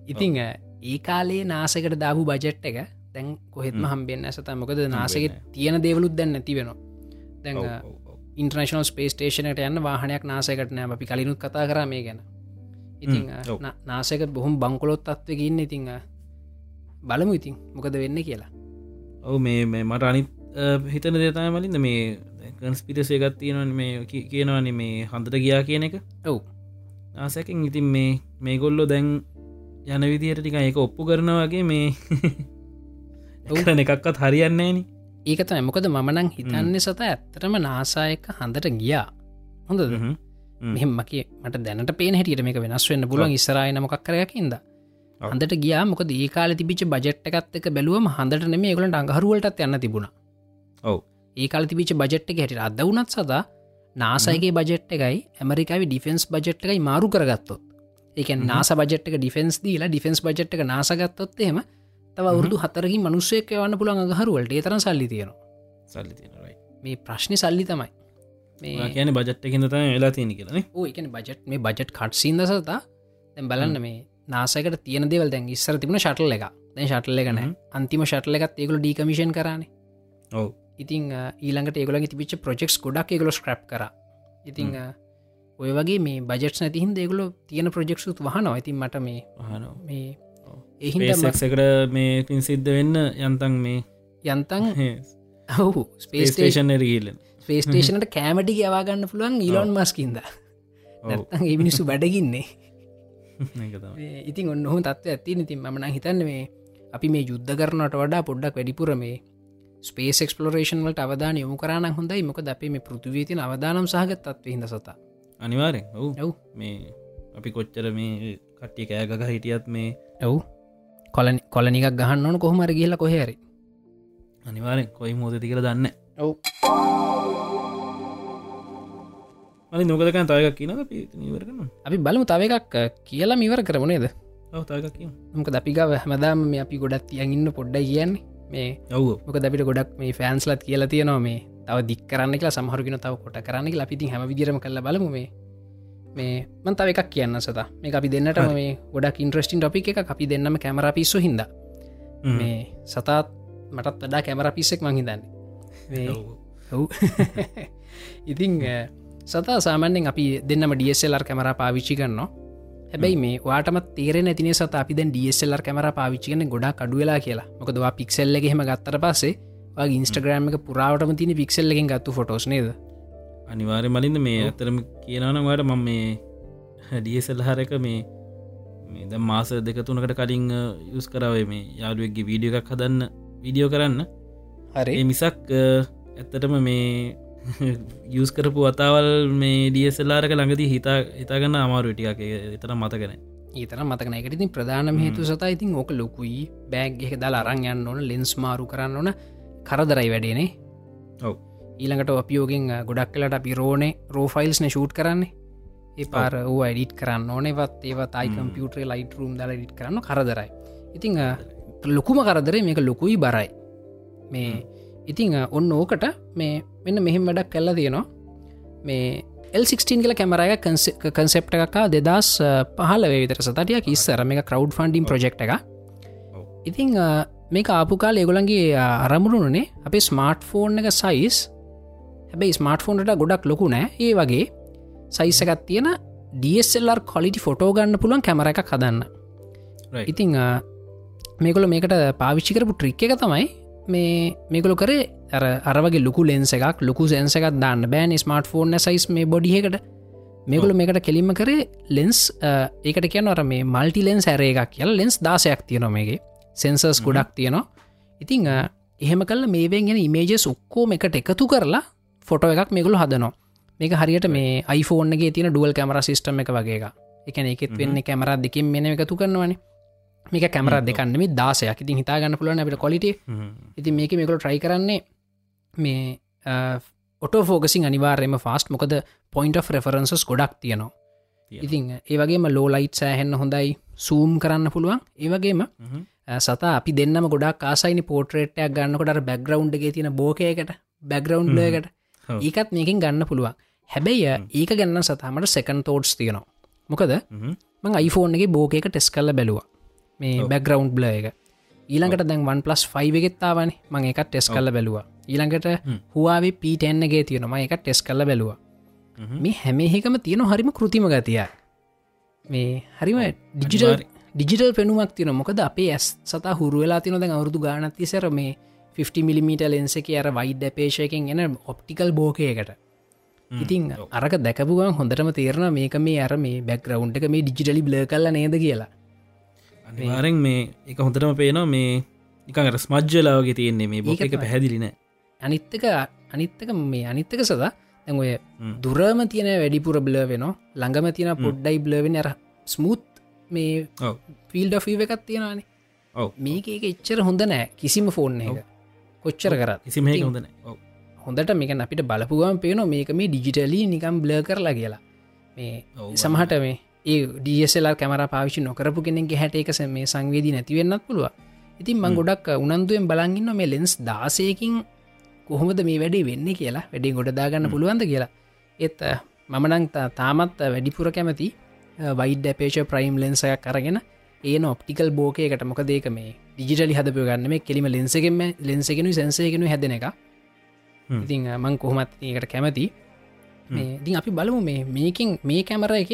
ඉතිං ඒ කාලේ නාසකට දාපු බජට් එක තැන් කොහෙත්ම හම්බෙන් ඇසත මොකද නාසගේ තියෙන දේවලුත් දැන් නැති වෙනවා. දැන් ඉන්ටර්නශනල් ස්පේස්ටේෂනට යන්න වාහනයක් නාසකට නෑ. අපි කලිනුත් කතා කර මේ ගැන. ඉතිං නාසක බොහොම බංකොලොත් අත්වක ඉන්න. ඉතිං බලමු ඉතින්. මොකද වෙන්න කියලා. ඔවු මේ මට අනිත් හිතන දේතය මලින්ද මේ කන්ස්පිරසයගත් තියෙනවන මේ කියනවන මේ හන්දට ගියා කියන එක. ඔවු. ආසැකින් ඉතින් මේ මේ ගොල්ලො දැන් යන විදියට ටික එක ඔප්පු කරන වගේ මේ *laughs* ඔවුන එකක්වත් හරියන්නේ න ඒකත මොකද මනං හිතන්නේ සත ඇත්තටම නාසායක හන්දට ගියා. හොඳද? මෙහමකි මට දැනට පේ හැටියට මේක වෙනස් වෙන්න පුලුවන් ඉස්රායන මොකක් කරයකින්ද හන්දට ගියා මොක ඒ කාල තිබිච බජට් එකත් එක බැලුවම හන්දට නෙම ඒගලට අඟහරුවලට යන්න තිබුණ. ඔව. ඒ කාල තිබිච බජට් එක හැට අද වනත් සදා නාසයිගේ බජට් එකයි ඇමරිකාවි ඩිෆෙන්ස් බජට් එකයි මාරු කරගත්තොත්. ඒක නාස බජට් එක ඩිෆෙන්ස් දීලා ඩිෆෙන්ස් බජට් එක නාසගත්තොත් එෙම තව අවුරදු හතරකින් මනුස්සයක් යවන්න පුළන් අගහරුවලට ඒතරම් සල්ලි තියෙනවා. සල්ලි තියෙනයි මේ ප්‍රශ්නි සල්ලි තමයි. මේ කියන බජට් එකන්න තම වෙලා තියෙන කියලන ඕ එකන බජට් මේ බජට් කට් සිීද සතා දැන් බලන්න මේ නාසකට තියන දෙවල් දැන් ඉස්සර තිබුණ ශටල් එක දැන් ශටල් එකන අන්තිම ශටල එකත් ඒකුල ඩීකමිෂන් කරන්නේ ඔව. ඉතින් ඊළඟට ඒගොලගේ තිබිච ප්‍රජෙක්ස් ගොඩක් ඒගොල ස්ක්‍රප් කර. ඉතිං ඔය වගේ මේ බජට් නැතිහින් දෙගුල තියෙන ප්‍රජෙක්ෂුත් වහන ඇතින් මට මේ හන මේ එහිකට මේ පින් සිද්ධ වෙන්න යන්තන් මේ යන්තන් ඔහු ස්පේස්ටේෂන් රගීල ස්පේස්ටේෂනට කෑමටි ගවාගන්න පුළුවන් ඊලොන් මස්කින්ද නැත්තන් ඒ මිනිස්සු බැඩගින්නේ *laughs* ඉතින් ඔන්න හො තත්ව ඇති ඉතින් මන හිතන්න මේ අපි මේ යුද්ධ කරනට වඩා පොඩ්ඩක් වැඩිපුර මේ ස්පේස් එක්ස්පලරේෂන් වලට අවධාන යොමු කරන්න හොඳයි. මොක අපේ මේ පෘතිවීතින අවධානම් සහගත් අත්ව හිද සතා. අනිවාරෙන් ඔවු. ඔව්. මේ අපි කොච්චර මේ කට්ටිය කෑගක හිටියත් මේ ඔවු. කොල කොලනිකක් ගහන්න ඕන කොහමර කියලා කොහැරි අනිවාරෙන් කොයි මෝදති කර දන්න ඔව් අනි නොකදකන් තයක කියන නිවරගන්න අපි බලමු තව එකක් කියලා මිවර කරමනේද මොක දපිගව හැමදාම මේ අපි ගොඩත් තියන් ඉන්න පොඩ්ඩ කියන්නේ. මේ ඔව් මොක දපිට ගොඩක් මේ ෆෑන්ස්ලත් කියලා තියෙනවා මේ තව දික්කරන්න කියලා සමහරගෙන තව කොට කරන්න ලපිති හැම විදිරම කල බලමු මේ. මේ මන්තාව එකක් කියන්න සත. මේ අපි දෙන්නට මේ ගොඩක් ඉන්ට්‍රස්ටින් ටොපි එක අපි දෙන්නම කැමර පිස්සු හිද මේ සතාත් මටත් වඩා කැමර පිස්සෙක් මහිදන්නේ ඉතිං සතා සාමන්‍යෙන් අපි දෙන්නම ඩියසෙල්ලර් කැමර පාවිච්චි කරනවා. හැබැයි මේ වාටම තේර නැතින සත අපි දැන් ඩියසෙල්ලර් කැමර පාවිච්චිකන ගොඩා කඩුවෙලා කියලා. මොකදවා පික්සෙල්ලගෙහෙම ගත්තර පස්සේ ඉන්ස්ටග්‍රෑම් එක පුරාවටම තින පික්සෙල්ලගෙන් ගත්තු ෆොටෝස් නේද? අනිවාරය මලින්ද මේ අතරම කියනවනවට මම මේ ඩියසෙල් හරක මේ මේද මාස දෙක තුනකට කලින් යුස් කරවේ මේ යාළුවෙක්ගේ වීඩිය එකක් හදන්න විඩියෝ කරන්න. හරි. මිසක් ඇත්තටම මේ *laughs* යස් කරපු වතාවල් මේ ඩියසෙල්ලාරක ළඟදී හිතා හිතාගන්න අමාරු ටිකක්. එතර මතකන ඒතර මතකන එකට ප්‍රධානම හේතු සතා ඉතින් ඕක ලොකුයි. බෑග් එක දල් අරංයන්න ඕන ලෙන්ස් මාරු කරන්න ඕන. කරදරයි වැඩේනේ ඔව. ඊළඟට අපියෝගෙන් ගොඩක් කලට අපි රෝනේ රෝෆයිල්ස්න ෂූට් කරන්නේ. ඒ පාර ඕ ඇඩිට් කරන්න ඕනෙවත් ඒවත් අයි කම්පියුටේ ලයිට රුම් දල ඩිට් කරන්න කරදරයි. ඉතිං ලොකුම කරදරේ මේක ලොකුයි බරයි. මේ ඉතිං ඔන්න ඕකට මේ මෙන්න මෙහෙම වැඩක් කල්ල තියෙනවා. මේ එල්16 කල කැමරය කන්සෙප්ට එකකා දෙදස් පහල විතර සතටියක්. ඉස්සර මේ කරව් ෆන්ඩිම් ප්‍රජෙක්් එක ඉතිං මේක ආපුකාල ඒගොලන්ගේ අරමුණුනේ අපේ ස්මාර්ට් ෆෝන් එක සයිස් හැබයි ස්මාර්ට් ෆෝන්ට ගොඩක් ලොකු නෑ. ඒ වගේ සයිස්සකත් තියෙන DSLR කොලිටි ෆොටෝ ගන්න පුළුවන් කැමර එකක් හදන්න. ඉතිං මේකොල මේකට පාවිච්චිකරපු ට්‍රික් එක තමයි මේ මේකොළු කරේ අරවගේ ලොකු ලෙන්ස එකක් ලොකු සැන්ස එකක් දාන්න බෑන් ස්මර්ට් ෆෝර්න සයිස් මේ බොඩියකට මේකොල මේකට කෙලින්ම කරේ ලෙන්ස් ඒකට කියන අර මේ මල්ටි ලෙන්ස් ඇරේ එකක් කියල. ලෙන්ස් දාසයක් තියෙනවා මේගේ සෙන්සර්ස් ගොඩක් තියෙනවා. ඉතිං එහෙම කල මේවෙන් ගෙන ඉමේජස් ඔක්කෝම එකට එකතු කරලා ෆොටෝ එකක් මේකුළු හදනවා. මේක හරියට මේ iPhoneෆෝන්ගේ තින ඩුවල් කැමර සිිටම එක වගේ එක එකත් වෙන්න කැමර දෙකින් මෙන එකතු කරනවන. මේක කැමර දෙකන්නම දාසයක්. ඉතින් හිතාගන්න පුලන අපට කොලිට ඉතින් මේක මේකල ට්‍රයි කරන්නේ මේ ඔට ෆෝගසින් අනිවාර්යම ෆාස්ට මොකද පොයින්ට රෙෆරන්සස් ගොඩක් තියනවා. ඉතින් ඒවගේම ලෝලයිට් සෑහෙන්න හොඳයි සූම් කරන්න පුළුවන්. ඒවගේම සතා අපි දෙන්නම ගොඩක් ආසයිනි පෝට්‍රේට්යක් ගන්නකොට බැග්‍රවන්්ගේ තින බෝකයකට බැග්‍රවන්් ලයකට ඒකත් මේකින් ගන්න පුළුවන්. හැබැයි ඒක ගන්න සතාමට සෙකන් තෝඩ්ස් තියෙනවා. මොකද මං iPhoneෆෝන් එක බෝකක ටෙස් කල්ල බැලවා. මේ බැග්‍රවන්් බ්ල එක. ඊළඟට දැන් වන් පලස් ෆයිව එකෙත්තාවන මං එකත් ටෙස් කල්ල බැලවා ඊළඟට හවාවේ පීටැන්නගේ තියෙනම එක ටෙස් කල්ල බැලවා. මේ හැමහෙකම තියෙන හරිම කෘතිම ගතිය මේ හරිම ඩිජිටල් ඩිජිටල් පෙනුමක් තියන මොකද අපේ ඇස් සතා හුරු වෙලා තින දැන් අවුරදු ගානත්ති සැර මේ 50මිට ලෙන්ස එක අර වයිඩ පේශයකෙන් එන ඔප්ටිකල් බෝකයකට. ඉතින් අරක දැකපුුවන් හොඳටම තේරන මේක මේ අර මේ බැක්රවුන්් එක මේ ඩිජිටලි බ්ල කල්ල නේද කියලා. අනිවාරෙන් මේ එක හොඳටම පේනවා. මේ එකර ස්මජ්ජලාවගේ තියෙන්නේ. මේ බෝක එක පැහැදිලින අනිත්තක අනිත්තක මේ අනිත්තක සදා දැන් ඔය දුරම තියෙන වැඩිපුර බ්ල වෙන ළඟම තියෙන පොඩ්ඩයි බ්ලවෙන අර ස්මුත් මේ ෆිල්ඩ ෆී එකත් තියෙනවානේ. ඔව. මේක එක එච්චර හොඳ නෑ. කිසිම ෆෝන් එක කොච්චර කරත්. කිසිම හොඳන හොඳට මේක අපිට බලපුගම් පේන මේක මේ ඩිජිටලී නිකම් බ්ල කරලා කියලා. මේ සමහට මේ ඒ ඩියසලා කැමර පාවිචි නොකරපු කෙනෙගේ හැට එකස මේ සංවේදී නැතිවෙන්නත් පුළුව ඉතින් මං ගොඩක් උනන්දුවෙන් බලගන්න මේ ලෙන්ස් දාසයකින් කොහොමද මේ වැඩේ වෙන්න කියලා වැඩේ ගොඩදාගන්න පුළුවන්ද කියලා. එත් මමනං තාමත් වැඩිපුර කැමති වයිඩ පේෂ ප්‍රයිම් ලෙන්සයක් කරගෙන ඒන ඔප්ටිකල් බෝකයකට මොක දේක මේ ඩිජිටලි හදපය ගන්න මේ කෙලිම ලෙන්සගෙම ලෙන්සගෙනු සැන්සයගෙනු හැදෙන එක. ඉතිං මං කොහොමත් ඒකට කැමති. ඉතින් අපි බලමු මේ මේකින් මේ කැමර එක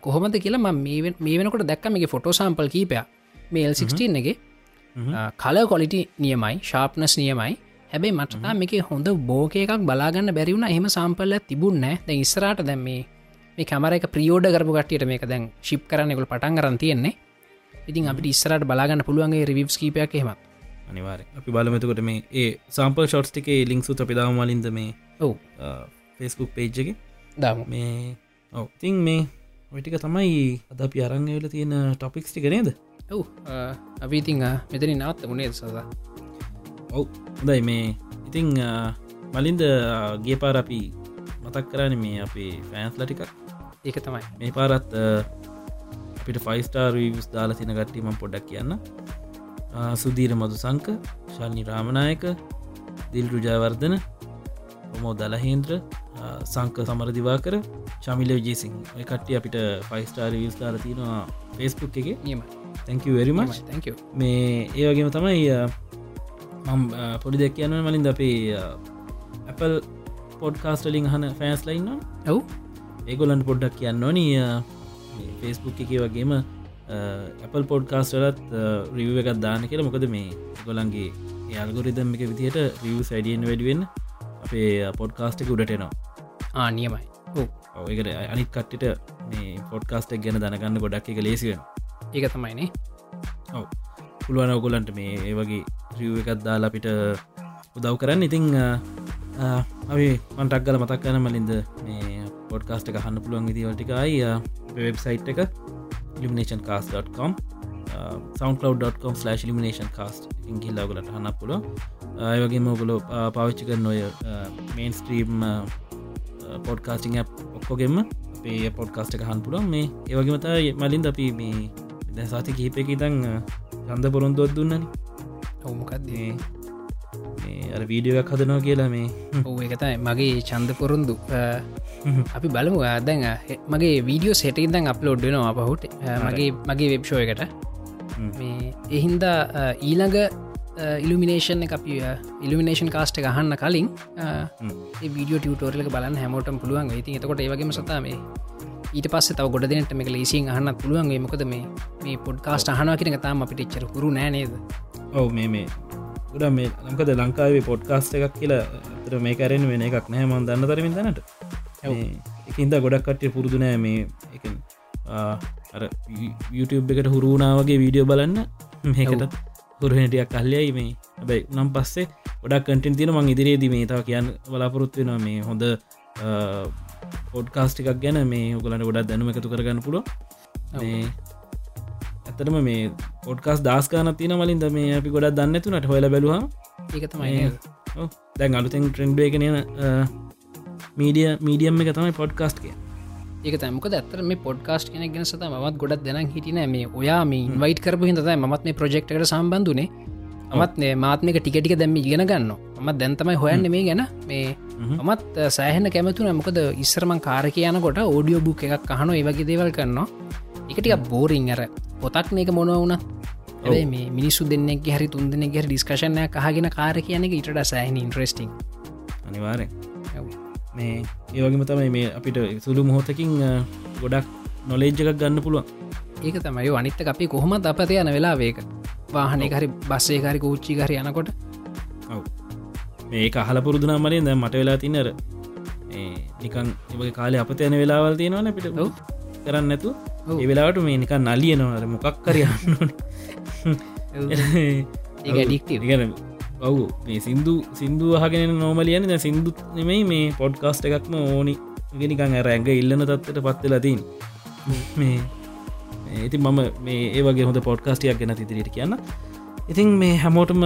කොහොමද කියලා ම මේ වෙනකොට දැක්ක මේ ෆොටෝ සම්පල් කීපය මේල් 16 එක කල කොලිටි නියමයි ශාප්නස් නියමයි හැබැයි මටතා මේක හොඳ බෝක එකක් බලාගන්න බැරිවුණ එහෙම සම්පල්ල තිබුන්න දැ ඉස්රට දැම් මේ මේ කමර එක ප්‍රියෝඩ කරපු කටියට මේක දැන් ශිප් කරනෙකුල් පටන් කරන්න තියෙන්නේ. ඉතින් අපිට ඉස්සරට බලාගන්න පුළුවන්ගේ රිවිස් කීපයක් හෙමත් අනිවාර අපි බලමතකොට මේ ඒ සම්පල් ෂොට්ස් එක ලිංක්සු අපි දාමලින්ද මේ ඔව්. ෆෙස්බුක් පේජ් එක? දාම. මේ ඔව. තින් මේ ඔටික තමයි අද අපි අරංගල තියෙන ටොපික්ස් ටික නේද? ඔව් අපි ඉතිං මෙතනි නවත් මුණේ සදා ඔව්. හොඳයි මේ. ඉතිං මලින්ද ගේ පාර අපි මතක් කරන මේ අපේ ෆෑන්ස් ලටිකක් ඒක තමයි. මේ පාරත් අපිට ෆයිස්ටාර් වස් දාලා තින ගට්ටීම පොඩක් කියන්න. සුදීර මදු සංක ශල්නි රාමණයක දිල් රුජාවර්ධන ප්‍රමෝ දලහේන්ද්‍ර සංක සමරදිවා කර චමිල විජේසිං ඔය කට්ටිය අපිට ෆයිස්ටාර් විස් දාල තියෙනවා ෆෙස්බුක් එක. නියම තැංකවරිම තැක මේ ඒ වගේම තමයි මම් පොඩි දෙක් කියන්න මලින්ද අපේ Apple පොඩ්කාස්ටලින් හන ෆෑස් ලයින්න ඔව්. ඒගොලන්ට පොඩ්ඩක් කියන්න ඕනී ෆෙස්බුක් එක වගේම Apple පොඩ්කාස්ටලත් රිව එකත් දාන කියලා. මොකද මේ ගොලන්ගේ යාල්ගොරිදම් එක විදිහට රිව සයිඩියෙන් වැඩුවෙන් අපේ පොඩ්කාස්ට එක උඩටනවා ආනියමයි ඔයකට අනිත් කට්ටිට මේ පොඩ්කාස්ටක් ගැන දනගන්න ගොඩක් එක ලේසිවෙන ඒක තමයිනේ ඔව. පුළුවන් ඔගොලන්ට මේ ඒ වගේ රිව් එකත් දාලා අපිට උදව් කරන්න. ඉතිං අපි මන්ටක් ගල මතක් කන මලින්ද මේ පොඩ්කාස්ට එක හන්න පුළුවන් විදිවලටිකයි වෙබ්සයිට් එක ඉලිමිනේෂන් කාස්.com සවන්කලව්.com ලිමිනේෂන් කාස්ට ගිල්ලාගලට හන්න පුළුව අයවගේ මෝගලෝ පාවිච්චි කරන ඔය මේන් ස්ත්‍රීම් පොඩ්කාස්ටිං ඔක්කොගෙම අපේ පොඩ්කාස්ට එක හන් පුළුවන්. මේ ඒවගේමත මලින්ද අපි මේ දැ සති කහිපයක ඉතං චන්ද පොරොන්දොත් දුන්නන. ඔවුමකක්ද අර වීඩියෝක් හදනවා කියලා මේ. ඔව එකතයි මගේ චන්ද පොරුන්දු. අපි බලමු. දැන් මගේ වීඩියෝ සෙට ඉදන් අප්ලෝඩ් වෙනවා අපහුට. මගේ මගේ වෙබ්ෂෝ එකට. මේ එහින්දා ඊළඟ ඉල්ිනේෂන් අපි ඉල්ිනේෂන් කාස්ට එක අහන්න කලින් වීඩියෝ ටියටෝරලක බලන්න හැමෝටම් පුළුවන් ඉතින් එතකොට ඒවගේම සතා මේ ඊට පස්ස තව ගොඩ දෙනට මේක ලේසින් අහන්න පුළුවන්ගේ මොකද මේ මේ පොඩ්කාස්ට අහනා කියෙන තාම අපිට එච්චර හුරු නෑනේද ඔව මේ මේ. ගොඩ මේ ලංකද ලංකාවේ පොඩ්කාස්ට එකක් කියලා තර මේ කරෙන වෙන එකක් නෑ මන් දන්න තරමින් දනට. එකින්ද ගොඩක් කට්ටිය පුරුදු නෑ මේ එක අර YouTube එකට හුරුණාවගේ වීඩියෝ බලන්න. මේකට හුරහටියක් කල්ලයයි මේ. ඇබයි නම් පස්සේ ගොඩක් කටෙන් තින මං ඉදිරියේදී මේ තාව කියන්න බලාපොරොත්තු වෙන මේ හොඳ පොඩ්කාස්ටිකක් ගැන මේ ඔගලට ගොඩක් දැනුම එකතු කරගන්න පුලො මේ ඇතරම මේ පොඩ්කාස් දාස්කාන තින මලින්ද මේ අපි ගොඩක් දන්න තුනට හොල බැලවා ඒක තමයි දැන් අලුතෙන් ට්‍රෙන්ඩ් එක නන මීඩිය මීඩියම් එක තමයි පොඩ්කාස්ට් කිය ඒක තමක ඇත්තර මේ පොඩ්කාස්ට් කෙන ගෙන සත මත් ගොඩක් දෙන හිටින මේ ඔයා මේ වයිට කරපු හිතයි මත් මේ ප්‍රජෙක්්කට සම්බන්ධනේ අමත්නේ මාත්මක ටිකටික දැම්ම ඉගෙන ගන්න මත් දැන්තමයි හොයන්න මේ ගැන. මේ මත් සෑහන කැමතුන මොකද ඉස්සරමං කාර කියනකොට ඕඩියෝ බුක් එකක් අහන ඒවගේ දේවල් කරනවා. එකටික බෝරිං අර. පොතක් මේක මොනව වුණ මේ මිනිස්සු දෙන්නෙක් හරි තුන් දෙනෙක් හරි ඩිස්කශනය කහගෙන කාර කියන එක ඉට සෑහන ඉන්ට්‍රස්ටිං අනිවාරෙන් මේ ඒවගේම තමයි මේ අපිට සුළු මොහොතකින් ගොඩක් නොලේජ්ජකක් ගන්න පුළුවන් ඒක තමයි. අනිත්ත අපි කොහොමත් අපත යන වෙලා වේක වාහනය හරි බස්සේ හරි කූච්චි හරි යනකොට. මේ අහල පුරුදුනා මලින් දැ මට වෙලා තින්නර නිකන් එවගේ කාලය අපත යන වෙලාවල් තියෙනවන පිට කරන්න නැතු ඒ වෙලාවට මේ නිකන් නලියනවර මොකක් කරයන්න ඔවු. මේ සිින්දු සිින්දු අහගෙන නෝමලියන ද සිින්දු නෙමයි මේ පොඩ්කාස්ට එකක්ම ඕනි. ගෙනිකං ඇරැඟ ඉල්ලන තත්වට පත්වෙලතින් මේ ඉති මම මේ ඒවගේ හොඳ පොඩ්කාස්ටියක් ගැන තිදිරිට කියන්න. ඉතින් මේ හැමෝටම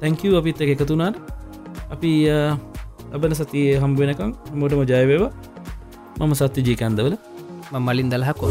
තැංකව අපිත් එක එකතුනාට අපි ලබන සතිය හම්බුවෙනකම් හමෝටම ජයවේවා මම සත්‍ය ජීකන්දවල මලින් දලහ කො